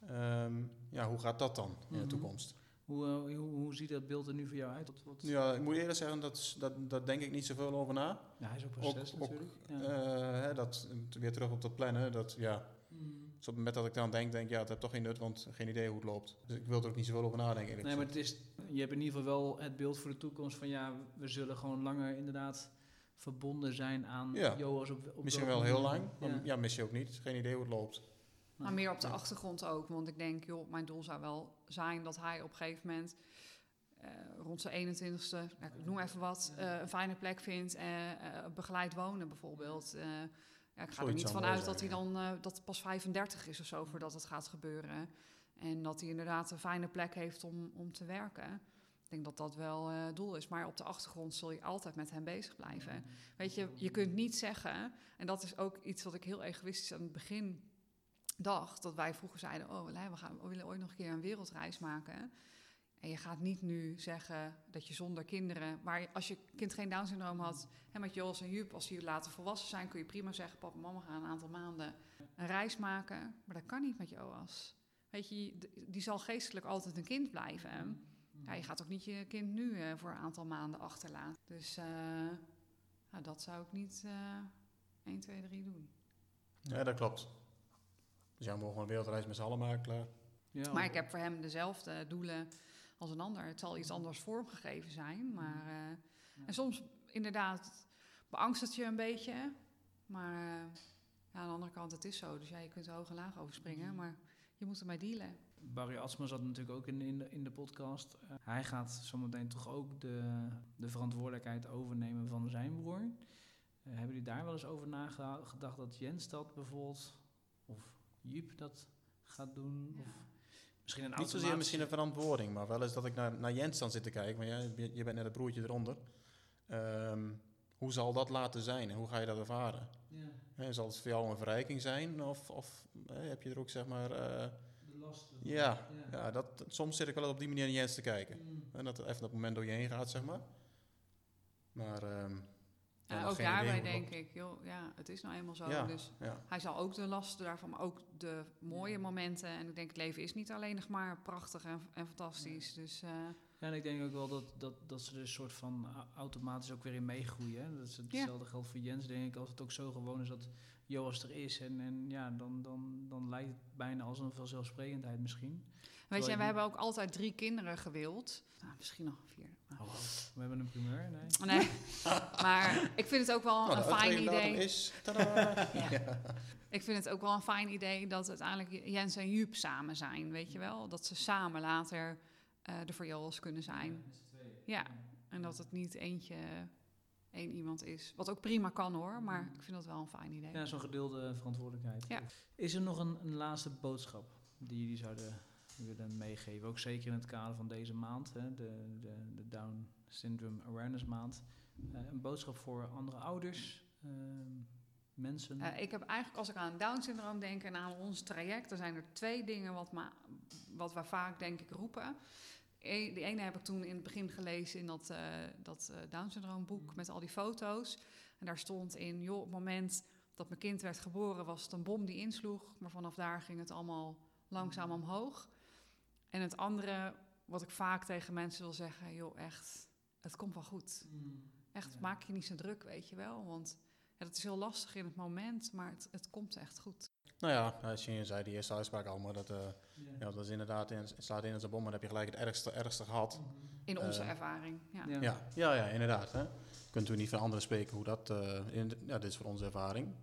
Ehm, ja, hoe gaat dat dan in de Mhm. toekomst? Hoe, eh, hoe, hoe ziet dat beeld er nu voor jou uit? Wat, wat- Ja, ik moet eerlijk zeggen, dat, dat, dat denk ik niet zoveel over na. Ja, hij is ook proces ook natuurlijk. Ja. eh, hè, dat, weer terug op dat plannen, dat ja, Mm. dus op het moment dat ik dan denk, denk ja, dat heeft toch geen nut, want geen idee hoe het loopt. Dus ik wil er ook niet zoveel over nadenken. Nee, maar het is, je hebt in ieder geval wel het beeld voor de toekomst van ja, we zullen gewoon langer inderdaad verbonden zijn aan Ja. Joas op, op Misschien wel heel lang, maar Ja. ja, mis je ook niet. Geen idee hoe het loopt. Maar meer op de Ja. achtergrond ook. Want ik denk, joh, mijn doel zou wel zijn dat hij op een gegeven moment eh, rond zijn 21ste, nou, ik noem even wat, eh, een fijne plek vindt. eh eh, begeleid wonen bijvoorbeeld. Ja, ik ga er niet van uit dat hij dan dat pas 35 is of zo voordat het gaat gebeuren. En dat hij inderdaad een fijne plek heeft om, om te werken. Ik denk dat dat wel het doel is. Maar op de achtergrond zul je altijd met hem bezig blijven. Weet je, je kunt niet zeggen, en dat is ook iets wat ik heel egoïstisch aan het begin dacht, dat wij vroeger zeiden, oh, we, gaan, we willen ooit nog een keer een wereldreis maken. En je gaat niet nu zeggen dat je zonder kinderen, maar als je kind geen Down-syndroom had, hè, met Jos en Jup, als die later volwassen zijn, kun je prima zeggen, papa en mama gaan een aantal maanden een reis maken. Maar dat kan niet met Joas. Weet je, die- zal geestelijk altijd een kind blijven. Ja, je gaat ook niet je kind nu eh, voor een aantal maanden achterlaten. Dus eh, nou, dat zou ik niet eh 1, 2, 3 doen. Ja, dat klopt. Dus ja, we mogen een wereldreis met z'n allen maken, klaar. Ja, Maar ik heb voor hem dezelfde doelen als een ander. Het zal iets anders vormgegeven zijn. Maar, eh, En soms inderdaad beangst het je een beetje. Maar eh, ja, aan de andere kant, het is zo. Dus ja, je kunt er hoog en laag over springen. Maar je moet ermee dealen. Barry Asma zat natuurlijk ook in, in, de, in de podcast. Eh, hij gaat zometeen toch ook de, de verantwoordelijkheid overnemen van zijn broer. Eh, hebben jullie daar wel eens over nagedacht dat Jens dat bijvoorbeeld, of Jup dat gaat doen? Of misschien een Niet zozeer misschien een verantwoording, maar wel eens dat ik naar, naar Jens dan zit te kijken. Maar ja, je bent net het broertje eronder. Ehm, hoe zal dat laten zijn en hoe ga je dat ervaren? Ja, Hè, zal het voor jou een verrijking zijn of, of hè, heb je er ook zeg maar... eh, de lasten. ja, ja dat, soms zit ik wel op die manier naar Jens te kijken. Mm. En dat er even dat moment door je heen gaat, zeg maar. Maar ehm, Ja, ook daarbij denk ik, joh, ja, het is nou eenmaal zo. Ja. Dus ja, hij zal ook de lasten daarvan, maar ook de mooie momenten. En ik denk, het leven is niet alleen nog maar prachtig en, en fantastisch. Dus eh, Ja, en ik denk ook wel dat, dat, dat ze er een soort van a- automatisch ook weer in meegroeien. Hè? Dat is hetzelfde geldt voor Jens, denk ik. Als het ook zo gewoon is dat Joas er is. En, en ja, dan, dan, dan lijkt het bijna als een vanzelfsprekendheid misschien. Weet je, we hebben ook altijd drie kinderen gewild. Nou, misschien nog vier. Oh, we hebben een primeur, nee. Nee, [LAUGHS] maar ik vind het ook wel Nou, een de fijn idee. is... tadaa! [LAUGHS] Ja. Ik vind het ook wel een fijn idee dat uiteindelijk Jens en Jup samen zijn, weet je wel? Dat ze samen later eh er voor Joas kunnen zijn. Ja, en dat het niet eentje, één iemand is. Wat ook prima kan hoor, maar ik vind dat wel een fijn idee. Ja, zo'n gedeelde verantwoordelijkheid. Ja. Is er nog een, een laatste boodschap die jullie zouden willen meegeven? Ook zeker in het kader van deze maand, hè, de, de, de Down Syndrome Awareness Maand. Eh, een boodschap voor andere ouders, ehm, mensen. Eh, ik heb eigenlijk, als ik aan Down-syndroom denk en aan ons traject, dan zijn er twee dingen wat, ma- wat we vaak, denk ik, roepen. E- de ene heb ik toen in het begin gelezen in dat, eh dat eh, Down-syndroom boek met al die foto's. En daar stond in, joh, op het moment dat mijn kind werd geboren, was het een bom die insloeg. Maar vanaf daar ging het allemaal langzaam omhoog. En het andere, wat ik vaak tegen mensen wil zeggen, joh, echt, het komt wel goed. Mm. Echt, Ja. maak je niet zo druk, weet je wel. Want ja, dat is heel lastig in het moment, maar het, het komt echt goed. Nou ja, als je zei die eerste uitspraak al, maar dat, eh, Ja. ja, dat is inderdaad, in, het slaat in als een bom, maar dan heb je gelijk het ergste, ergste gehad. In onze Eh, ervaring, ja. Ja. Ja, ja, ja inderdaad. Hè. Je kunt natuurlijk niet van anderen spreken hoe dat, eh, in, ja, dit is voor onze ervaring.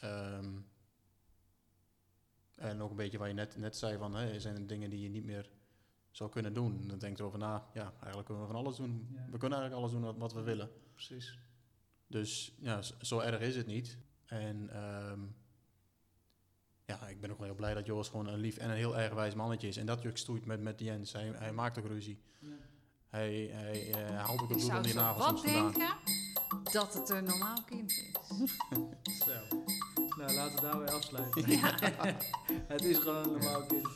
Ehm, en ook een beetje wat je net, net zei van, hè, zijn er dingen die je niet meer zou kunnen doen. Dan denk je erover na, ja, eigenlijk kunnen we van alles doen. Ja. We kunnen eigenlijk alles doen wat, wat we willen. Precies. Dus ja, zo erg is het niet. En ehm, ja, ik ben ook wel heel blij dat Joris gewoon een lief en een heel erg wijs mannetje is. En dat juk stoeit met, met Jens. Hij, hij maakt ook ruzie. Hij, hij, eh, hij haalt ook het Je bloed om die nagels wat denken dat het een normaal kind is. [LAUGHS] Zo. Nou, laten we daarbij afsluiten. [LAUGHS] Het is gewoon een normaal kind.